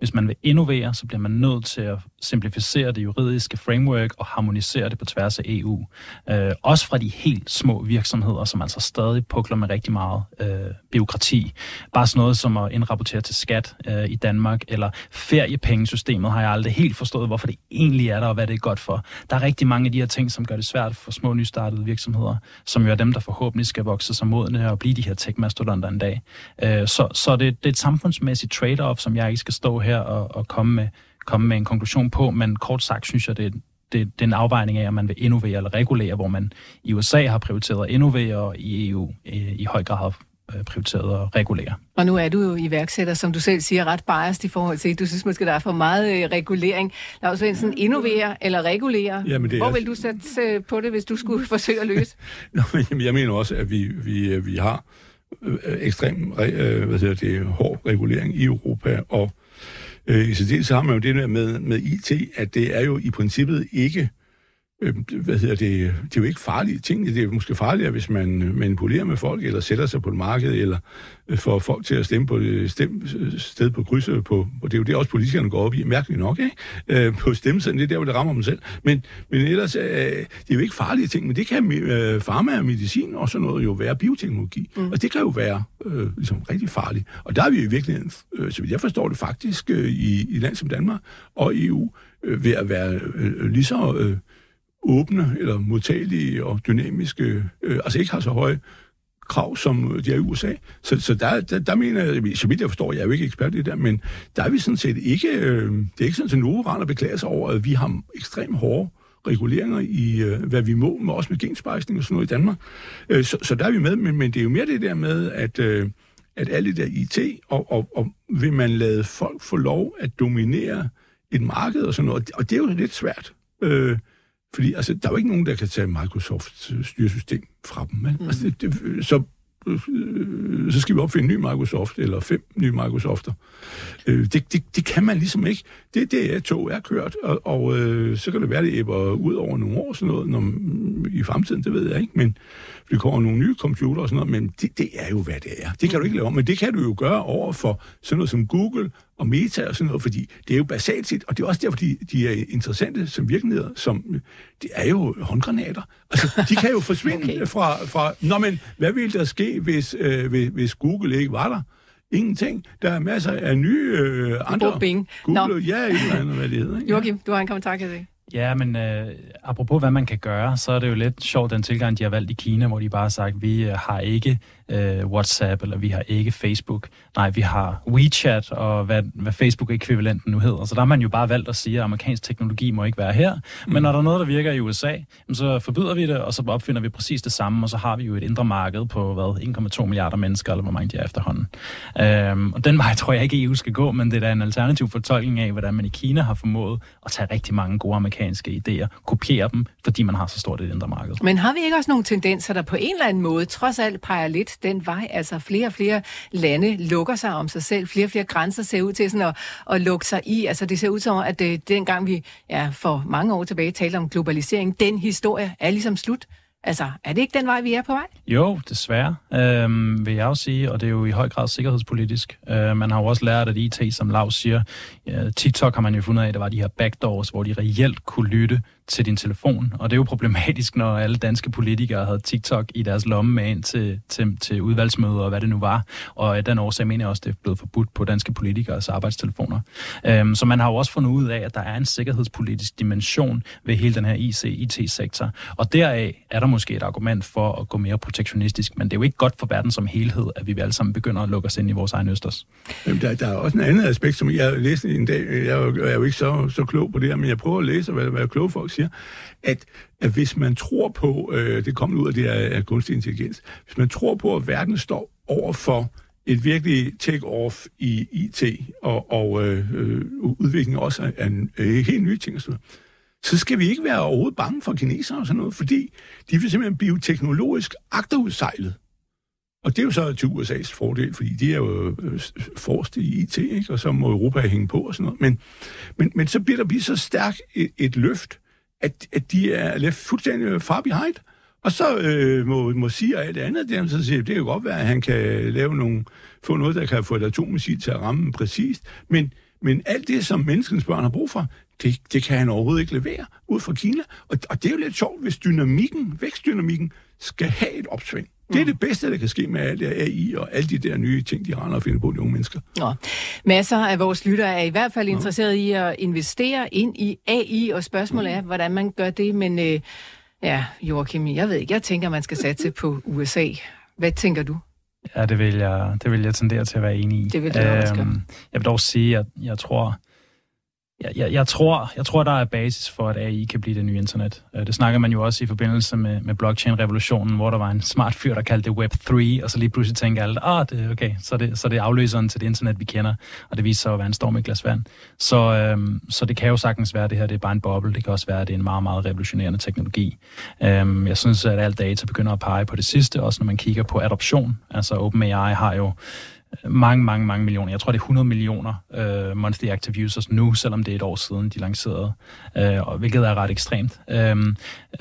Hvis man vil innovere, så bliver man nødt til at simplificere det juridiske framework og harmonisere det på tværs af EU. Øh, også fra de helt små virksomheder, som altså stadig pukler med rigtig meget øh, byråkrati. Bare sådan noget som at indrapportere til skat øh, i Danmark, eller feriepengesystemet har jeg aldrig helt forstået, hvorfor det egentlig er der, og hvad det er godt for. Der er rigtig mange af de her ting, som gør det svært for små nystartede virksomheder, som jo er dem, der forhåbentlig skal vokse sig modne og blive de her tech-mastodonter en dag. Øh, så så det, det er et samfundsmæssigt trade-off, som jeg ikke skal stå her og, og komme med komme med en konklusion på, men kort sagt synes jeg, det, det, det er en afvejning af, om man vil innovere eller regulere, hvor man i USA har prioriteret at innovere, og i EU i, i høj grad har øh, prioriteret at regulere. Og nu er du jo iværksætter, som du selv siger, ret biased i forhold til, du synes måske, der er for meget øh, regulering. Lars Svendsen, innovere eller regulere? Jamen, det er... Hvor vil du sætte øh, på det, hvis du skulle forsøge at løse? Nå, jeg mener også, at vi, vi, vi har ekstrem hvad hedder det, hård regulering i Europa, og Øh, I så, det har man jo det der med, med IT, at det er jo i princippet ikke øh, hvad hedder det, det er jo ikke farlige ting. Det er måske farligere, hvis man øh, manipulerer med folk, eller sætter sig på et marked, eller øh, får folk til at stemme på et stem, sted på krydset. På, og det er jo det, også politikerne går op i, mærkeligt nok, ikke? Øh, på stemmesedlen, det er der, hvor det rammer dem selv. Men, men ellers, øh, det er jo ikke farlige ting, men det kan øh, farma og medicin og sådan noget jo være bioteknologi. Mm. Og det kan jo være øh, ligesom rigtig farligt. Og der er vi i virkeligheden, øh, så vidt jeg forstår det faktisk, øh, i, i land som Danmark og EU, øh, ved at være øh, lige så... Øh, åbne eller modtagelige og dynamiske, øh, altså ikke har så høje krav, som de er i USA. Så, så der, der, der mener jeg, så vidt jeg forstår, jeg er jo ikke ekspert i det der, men der er vi sådan set ikke, øh, det er ikke sådan, at nogen render beklager sig over, at vi har ekstremt hårde reguleringer i, øh, hvad vi må, med også med genspejsning og sådan noget i Danmark. Øh, så, så der er vi med, men, men det er jo mere det der med, at, øh, at alle det der IT, og, og, og vil man lade folk få lov at dominere et marked og sådan noget, og det er jo lidt svært. Øh, fordi altså, der er jo ikke nogen, der kan tage Microsofts øh, styresystem fra dem. Men, mm. altså, det, det, så, øh, så skal vi opfinde en ny Microsoft, eller fem nye Microsofter. Øh, det, det, det kan man ligesom ikke. Det, det er tog er kørt, og, og øh, så kan det være, det æbber ud over nogle år, sådan noget, når, i fremtiden, det ved jeg ikke, men vi kommer nogle nye computer og sådan noget, men det, det er jo, hvad det er. Det kan du ikke lave om, men det kan du jo gøre over for sådan noget som Google og Meta og sådan noget, fordi det er jo basalt set, og det er også derfor, de, de er interessante som virksomheder, som, det er jo håndgranater. Altså, de kan jo forsvinde okay. fra, fra, nå men, hvad ville der ske, hvis, øh, hvis, hvis Google ikke var der? Ingenting. Der er masser af nye øh, andre... Bing. Google, Nå. ja, et eller andet, hvad det hedder. Joachim, du har en kommentar, kan jeg Ja, men øh, apropos hvad man kan gøre, så er det jo lidt sjovt den tilgang, de har valgt i Kina, hvor de bare har sagt, vi øh, har ikke øh, WhatsApp, eller vi har ikke Facebook. Nej, vi har WeChat, og hvad, hvad Facebook-ekvivalenten nu hedder. Så der har man jo bare valgt at sige, at amerikansk teknologi må ikke være her. Men mm. når der er noget, der virker i USA, så forbyder vi det, og så opfinder vi præcis det samme, og så har vi jo et indre marked på, hvad, 1,2 milliarder mennesker, eller hvor mange de er efterhånden. Øhm, og den vej tror jeg ikke, EU skal gå, men det er da en alternativ fortolkning af, hvordan man i Kina har formået at tage rigtig mange gode amerikanske idéer, kopiere dem, fordi man har så stort et indre marked. Men har vi ikke også nogle tendenser, der på en eller anden måde trods alt peger lidt den vej. Altså flere og flere lande lukker sig om sig selv. Flere og flere grænser ser ud til sådan at, at lukke sig i. Altså det ser ud som, at det, dengang vi ja, for mange år tilbage talte om globalisering, den historie er ligesom slut. Altså, er det ikke den vej, vi er på vej? Jo, desværre, øh, vil jeg også sige, og det er jo i høj grad sikkerhedspolitisk. Øh, man har jo også lært, at IT, som Lav siger, ja, TikTok har man jo fundet af, at der var de her backdoors, hvor de reelt kunne lytte til din telefon. Og det er jo problematisk, når alle danske politikere havde TikTok i deres lomme med ind til, til, til udvalgsmøder og hvad det nu var. Og af den årsag mener jeg også, det er blevet forbudt på danske politikers arbejdstelefoner. Øhm, så man har jo også fundet ud af, at der er en sikkerhedspolitisk dimension ved hele den her IC-IT-sektor. Og deraf er der måske et argument for at gå mere protektionistisk, men det er jo ikke godt for verden som helhed, at vi alle sammen begynder at lukke os ind i vores egen østers. Jamen, der, der er også en anden aspekt, som jeg læste en dag. Jeg er jo, jeg er jo ikke så, så klog på det her, men jeg prøver at læse, hvad, hvad kloge folk siger, at, at hvis man tror på, øh, det kommer ud af det her af kunstig intelligens, hvis man tror på, at verden står over for et virkelig take-off i IT og, og øh, øh, udvikling også af, en, øh, helt nye ting, så skal vi ikke være overhovedet bange for kinesere og sådan noget, fordi de vil simpelthen blive teknologisk agterudsejlet. Og det er jo så til USA's fordel, fordi de er jo øh, forrest i IT, ikke? og så må Europa hænge på og sådan noget. Men, men, men så bliver der blive så stærkt et, et løft, at, at de er left fuldstændig far behind. Og så øh, må, må sige alt det andet, der, så siger, det kan godt være, at han kan lave nogle, få noget, der kan få et atommissil til at ramme præcist. Men, men alt det, som menneskens børn har brug for, det, det kan han overhovedet ikke levere ud fra Kina. Og, og det er jo lidt sjovt, hvis dynamikken, vækstdynamikken, skal have et opsving. Det er det bedste, der kan ske med alt det AI og alle de der nye ting, de render og finder på, de unge mennesker. Nå. Masser af vores lyttere er i hvert fald interesseret i at investere ind i AI, og spørgsmålet er, hvordan man gør det. Men øh, ja, Joachim, jeg ved ikke, jeg tænker, man skal satse på USA. Hvad tænker du? Ja, det vil jeg, det vil jeg tendere til at være enig i. Det vil jeg også øhm, Jeg vil dog sige, at jeg tror, jeg, jeg, jeg, tror, jeg tror, der er basis for, at AI kan blive det nye internet. Øh, det snakker man jo også i forbindelse med, med blockchain-revolutionen, hvor der var en smart fyr, der kaldte det Web3, og så lige pludselig tænkte alle, ah, det, okay, så det, så det er afløseren til det internet, vi kender, og det viser sig at være en storm i glas vand. Så, øhm, så det kan jo sagtens være, at det her det er bare en boble. Det kan også være, at det er en meget, meget revolutionerende teknologi. Øhm, jeg synes, at alt data begynder at pege på det sidste, også når man kigger på adoption. Altså OpenAI har jo mange, mange, mange millioner. Jeg tror, det er 100 millioner øh, monthly active users nu, selvom det er et år siden, de lancerede, uh, hvilket er ret ekstremt. Øh,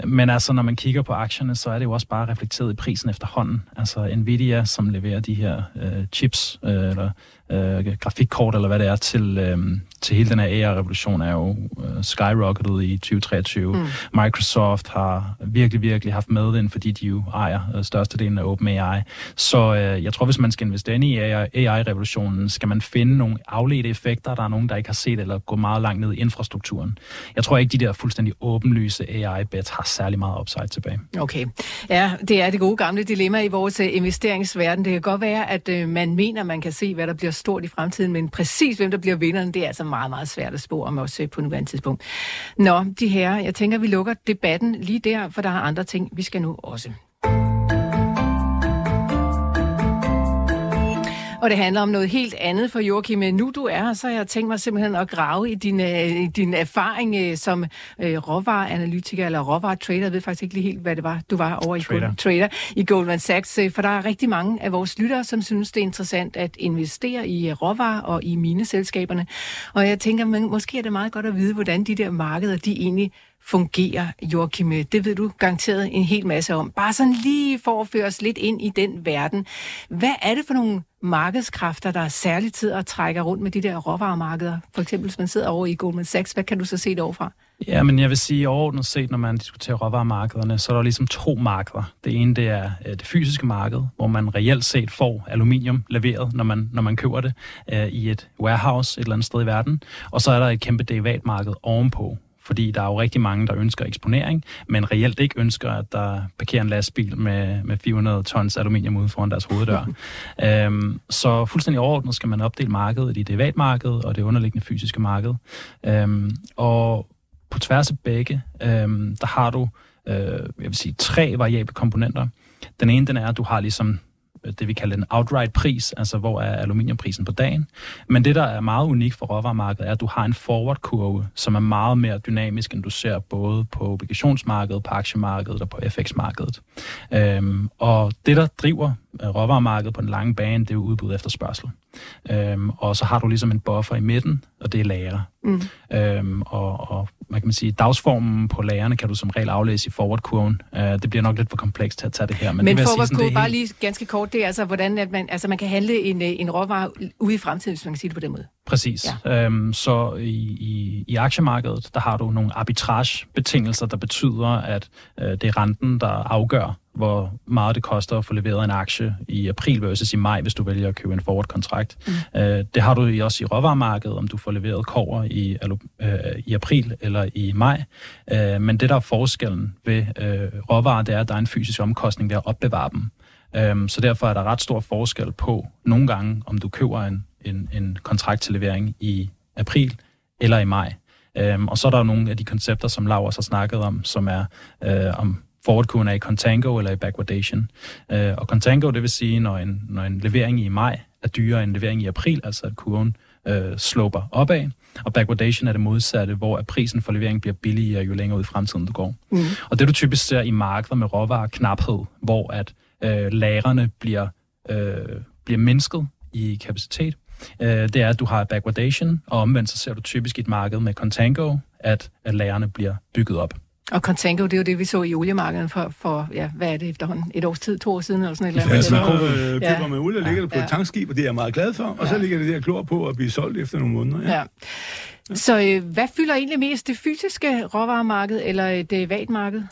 men altså, når man kigger på aktierne, så er det jo også bare reflekteret i prisen efterhånden. Altså Nvidia, som leverer de her øh, chips, øh, eller uh, grafikkort, eller hvad det er, til, um, til hele den her AI-revolution, er jo uh, skyrocketet i 2023. Mm. Microsoft har virkelig, virkelig haft medvind, fordi de jo ejer uh, størstedelen af OpenAI. Så uh, jeg tror, hvis man skal investere ind i AI, AI-revolutionen, skal man finde nogle afledte effekter, der er nogen, der ikke har set, eller gå meget langt ned i infrastrukturen. Jeg tror ikke, de der fuldstændig åbenlyse AI-bets har særlig meget upside tilbage. Okay. Ja, det er det gode gamle dilemma i vores øh, investeringsverden. Det kan godt være, at øh, man mener, man kan se, hvad der bliver stort i fremtiden, men præcis hvem der bliver vinderen, det er altså meget, meget svært at spå om også øh, på nuværende tidspunkt. Nå, de her, jeg tænker, vi lukker debatten lige der, for der er andre ting, vi skal nu også. Og det handler om noget helt andet for Joachim. Nu du er her, så har jeg tænkt mig simpelthen at grave i din, uh, din erfaring uh, som uh, råvareanalytiker eller råvaretrader. Jeg ved faktisk ikke lige helt, hvad det var, du var over i trader. Goldman, trader i Goldman Sachs. For der er rigtig mange af vores lyttere, som synes, det er interessant at investere i råvarer og i mineselskaberne. Og jeg tænker, måske er det meget godt at vide, hvordan de der markeder, de egentlig fungerer, Joachim? Øh, det ved du garanteret en hel masse om. Bare sådan lige for at føre os lidt ind i den verden. Hvad er det for nogle markedskræfter, der er særligt tid at trække rundt med de der råvaremarkeder? For eksempel, hvis man sidder over i Goldman Sachs, hvad kan du så se derovre? Ja, men jeg vil sige overordnet set, når man diskuterer råvaremarkederne, så er der ligesom to markeder. Det ene, det er øh, det fysiske marked, hvor man reelt set får aluminium leveret, når man, når man køber det øh, i et warehouse et eller andet sted i verden. Og så er der et kæmpe derivatmarked ovenpå, fordi der er jo rigtig mange, der ønsker eksponering, men reelt ikke ønsker, at der parkerer en lastbil med, med 400 tons aluminium ude foran deres hoveddør. øhm, så fuldstændig overordnet skal man opdele markedet i det derivatmarked og det underliggende fysiske marked. Øhm, og på tværs af begge, øhm, der har du, øh, jeg vil sige, tre variable komponenter. Den ene, den er, at du har ligesom det, vi kalder en outright pris, altså hvor er aluminiumprisen på dagen. Men det, der er meget unikt for råvaremarkedet, er, at du har en forward-kurve, som er meget mere dynamisk, end du ser både på obligationsmarkedet, på aktiemarkedet og på FX-markedet. Øhm, og det, der driver øh, råvaremarkedet på den lange bane, det er jo udbud efter spørgsel. Øhm, og så har du ligesom en buffer i midten, og det er lager. Mm. Øhm, og, og hvad kan man sige, dagsformen på lagerne kan du som regel aflæse i forward-kurven. Uh, det bliver nok lidt for komplekst til at tage det her. Men, men forward-kurven, bare lige ganske kort, det er altså, hvordan at man, altså man kan handle en, øh, en råvare ude i fremtiden, hvis man kan sige det på den måde. Præcis. Ja. Øhm, så i, i, i aktiemarkedet, der har du nogle arbitragebetingelser, der betyder, at øh, det er renten, der afgør, hvor meget det koster at få leveret en aktie i april versus i maj, hvis du vælger at købe en forward-kontrakt. Mm. Øh, det har du også i råvaremarkedet, om du får leveret kover i, øh, i april eller i maj. Øh, men det, der er forskellen ved øh, råvarer, det er, at der er en fysisk omkostning ved at opbevare dem. Øh, så derfor er der ret stor forskel på nogle gange, om du køber en, en, en kontrakt til levering i april eller i maj. Øhm, og så er der jo nogle af de koncepter, som også har snakket om, som er øh, om forward er i contango eller i backwardation. Øh, og contango, det vil sige, når en, når en levering i maj er dyrere end en levering i april, altså at kurven øh, sloper opad. Og backwardation er det modsatte, hvor at prisen for levering bliver billigere, jo længere ud i fremtiden du går. Mm. Og det du typisk ser i markeder med råvareknaphed, hvor at øh, lagrene bliver, øh, bliver mindsket i kapacitet, øh, det er, at du har backwardation, og omvendt så ser du typisk i et marked med contango, at, at lagrene bliver bygget op. Og contango, det er jo det, vi så i oliemarkedet for, for ja, hvad er det efterhånden? Et års tid, to år siden, eller sådan et eller andet. Ja, så øh, køber ja. man olie og ligger det på ja. et tankskib, og det er jeg meget glad for, og ja. så ligger det der klor på at blive solgt efter nogle måneder. Ja. ja. Så øh, hvad fylder egentlig mest, det fysiske råvaremarked eller det vatmarked?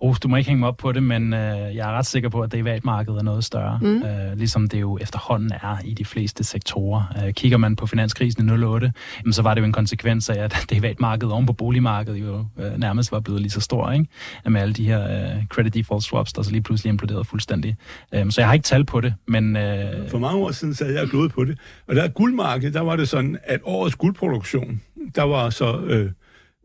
Oh, du må ikke hænge mig op på det, men øh, jeg er ret sikker på, at derivatmarkedet er noget større, mm. øh, ligesom det jo efterhånden er i de fleste sektorer. Øh, kigger man på finanskrisen i 08, jamen, så var det jo en konsekvens af, at derivatmarkedet oven på boligmarkedet jo øh, nærmest var blevet lige så stor, ikke? med alle de her øh, credit default swaps, der så lige pludselig imploderede fuldstændig. Øh, så jeg har ikke tal på det, men... Øh, For mange år siden sad jeg og på det, og der guldmarkedet, der var det sådan, at årets guldproduktion, der var så... Øh,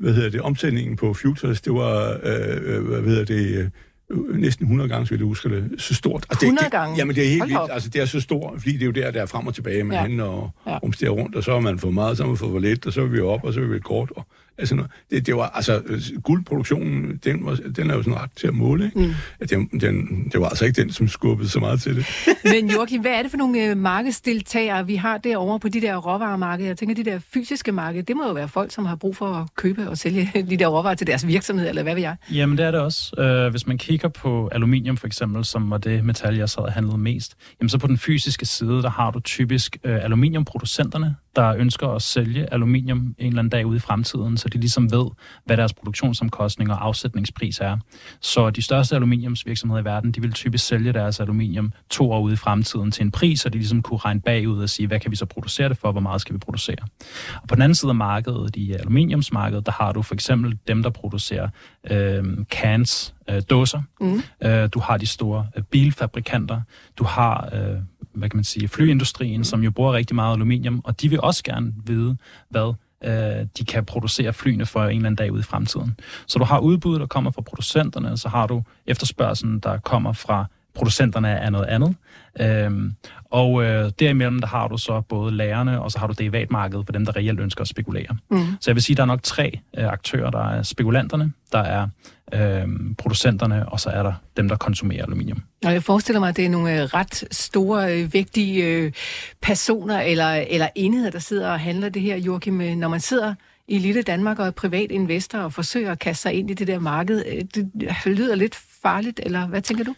hvad hedder det, omsætningen på futures, det var, øh, øh hvad hedder det, øh, næsten 100 gange, så vil jeg huske det, så stort. Altså, 100 det, gange? Jamen, det er helt vildt. Altså, det er så stort, fordi det er jo der, der er frem og tilbage med ja. og ja. rumsterer rundt, og så har man for meget, så har man fået for lidt, og så er vi op, og så er vi kort. Og, Altså, det, det var, altså, guldproduktionen, den, var, den er jo sådan ret til at måle, ikke? Mm. At den, den, det var altså ikke den, som skubbede så meget til det. Men Joachim, hvad er det for nogle øh, markedsdeltagere, vi har derovre på de der råvaremarkeder? Jeg tænker, de der fysiske markeder, det må jo være folk, som har brug for at købe og sælge de der råvarer til deres virksomhed, eller hvad ved jeg? Jamen, det er det også. Uh, hvis man kigger på aluminium for eksempel, som var det metal, jeg sad og handlede mest, jamen så på den fysiske side, der har du typisk uh, aluminiumproducenterne, der ønsker at sælge aluminium en eller anden dag ude i fremtiden, så de ligesom ved, hvad deres produktionsomkostninger og afsætningspris er. Så de største aluminiumsvirksomheder i verden, de vil typisk sælge deres aluminium to år ude i fremtiden til en pris, så de ligesom kunne regne bagud og sige, hvad kan vi så producere det for, hvor meget skal vi producere. Og på den anden side af markedet, i aluminiumsmarkedet, der har du for eksempel dem, der producerer øh, cans, øh, dåser. Mm. Øh, du har de store øh, bilfabrikanter. Du har øh, hvad kan man sige, flyindustrien, som jo bruger rigtig meget aluminium, og de vil også gerne vide, hvad øh, de kan producere flyene for en eller anden dag ude i fremtiden. Så du har udbud, der kommer fra producenterne, og så har du efterspørgselen, der kommer fra producenterne af noget andet. Øhm, og øh, derimellem, der har du så både lærerne, og så har du derivatmarkedet for dem, der reelt ønsker at spekulere. Mm. Så jeg vil sige, der er nok tre øh, aktører. Der er spekulanterne, der er øh, producenterne, og så er der dem, der konsumerer aluminium. Og jeg forestiller mig, at det er nogle øh, ret store, øh, vigtige øh, personer eller, eller enheder, der sidder og handler det her, Joachim. Når man sidder i lille Danmark og er privat investor og forsøger at kaste sig ind i det der marked, det lyder lidt farligt, eller hvad tænker du?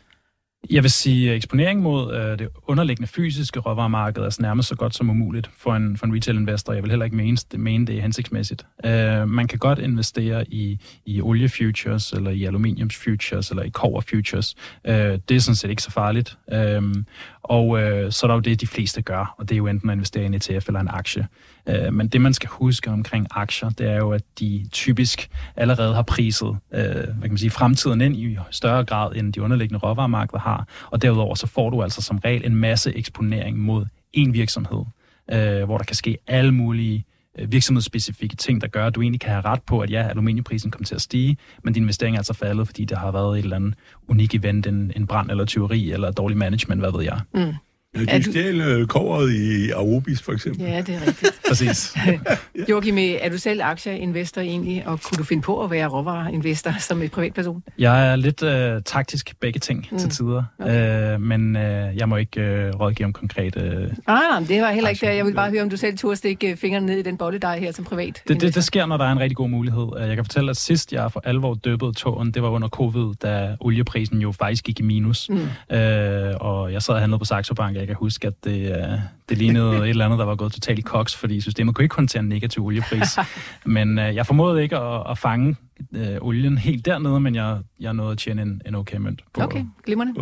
Jeg vil sige, at eksponering mod øh, det underliggende fysiske råvaremarked er altså nærmest så godt som umuligt for en, for en retail-investor. Jeg vil heller ikke mene, mene det er hensigtsmæssigt. Øh, man kan godt investere i, i olie-futures, eller i aluminiums-futures, eller i kover-futures. Øh, det er sådan set ikke så farligt. Øh, og øh, så er der jo det, de fleste gør, og det er jo enten at investere i en ETF eller en aktie. Øh, men det, man skal huske omkring aktier, det er jo, at de typisk allerede har priset øh, hvad kan man sige, fremtiden ind i større grad, end de underliggende råvaremarkeder har. Og derudover så får du altså som regel en masse eksponering mod én virksomhed, øh, hvor der kan ske alle mulige øh, Øh, virksomhedsspecifikke ting, der gør, at du egentlig kan have ret på, at ja, aluminiumprisen kommer til at stige, men din investering er altså faldet, fordi der har været et eller andet unik event, en, en brand eller tyveri eller dårlig management, hvad ved jeg. Mm. Ja, de stjal du... koveret i Arubis, for eksempel. Ja, det er rigtigt. Præcis. Joachim, er du selv aktieinvestor egentlig, og kunne du finde på at være råvareinvestor som et privatperson? Jeg er lidt øh, taktisk begge ting mm. til tider, okay. øh, men øh, jeg må ikke øh, rådgive om konkrete... Øh, ah, det var heller ikke det. Jeg vil bare høre, om du selv turde stikke øh, fingrene ned i den bolledej her som privat det, det, det sker, når der er en rigtig god mulighed. Øh, jeg kan fortælle, at sidst jeg for alvor døbede tågen, det var under covid, da olieprisen jo faktisk gik i minus. Mm. Øh, og jeg sad og handlede på Saxo Bank, jeg kan huske, at det, uh, det lignede et eller andet, der var gået totalt i koks, fordi systemet kunne ikke håndtere en negativ oliepris. men uh, jeg formåede ikke at, at fange uh, olien helt dernede, men jeg, jeg nåede at tjene en, en okay mønt på. Okay, glimrende.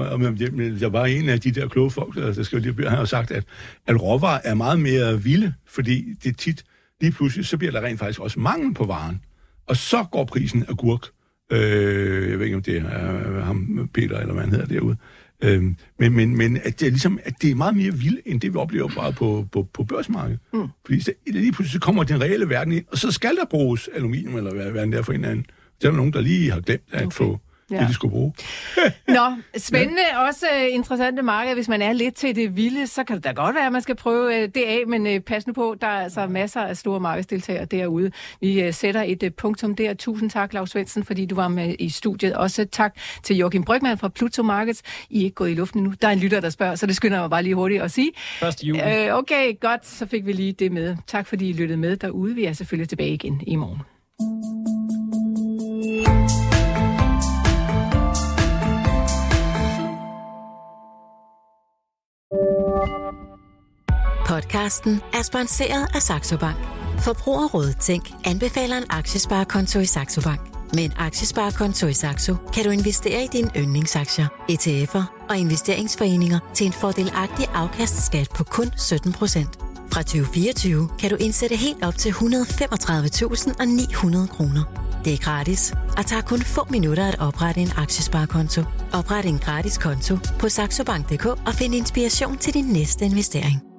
Jeg var en af de der kloge folk, der skal lige have sagt, at, at råvarer er meget mere vilde, fordi det tit, lige pludselig, så bliver der rent faktisk også mangel på varen. Og så går prisen af gurk. Øh, jeg ved ikke, om det er ham, Peter, eller hvad han hedder derude Øhm, men, men, men at det er ligesom, at det er meget mere vildt, end det vi oplever bare på, på, på børsmarkedet. Mm. Fordi så, lige pludselig så kommer den reelle verden ind, og så skal der bruges aluminium, eller hvad, hvad det er for en anden. Der er nogen, der lige har glemt at okay. få ja. det, de skulle bruge. Nå, spændende. Ja. Også uh, interessante marked. Hvis man er lidt til det vilde, så kan det da godt være, at man skal prøve uh, det af, men uh, pas nu på, der er altså masser af store markedsdeltagere derude. Vi sætter et punktum der. Tusind tak, Lars Svendsen, fordi du var med i studiet. Også tak til Joachim Brygman fra Pluto Markets. I er ikke gået i luften nu. Der er en lytter, der spørger, så det skynder jeg mig bare lige hurtigt at sige. 1. juli. Uh, okay, godt. Så fik vi lige det med. Tak fordi I lyttede med derude. Vi er selvfølgelig tilbage igen i morgen. Podcasten er sponsoreret af Saxo Bank. Forbrugerrådet Tænk anbefaler en aktiesparekonto i Saxo Bank. Med en aktiesparekonto i Saxo kan du investere i dine yndlingsaktier, ETF'er og investeringsforeninger til en fordelagtig afkastskat på kun 17% Fra 2024 kan du indsætte helt op til 135.900 kroner. Det er gratis og tager kun få minutter at oprette en aktiesparekonto. Opret en gratis konto på saxobank.dk og find inspiration til din næste investering.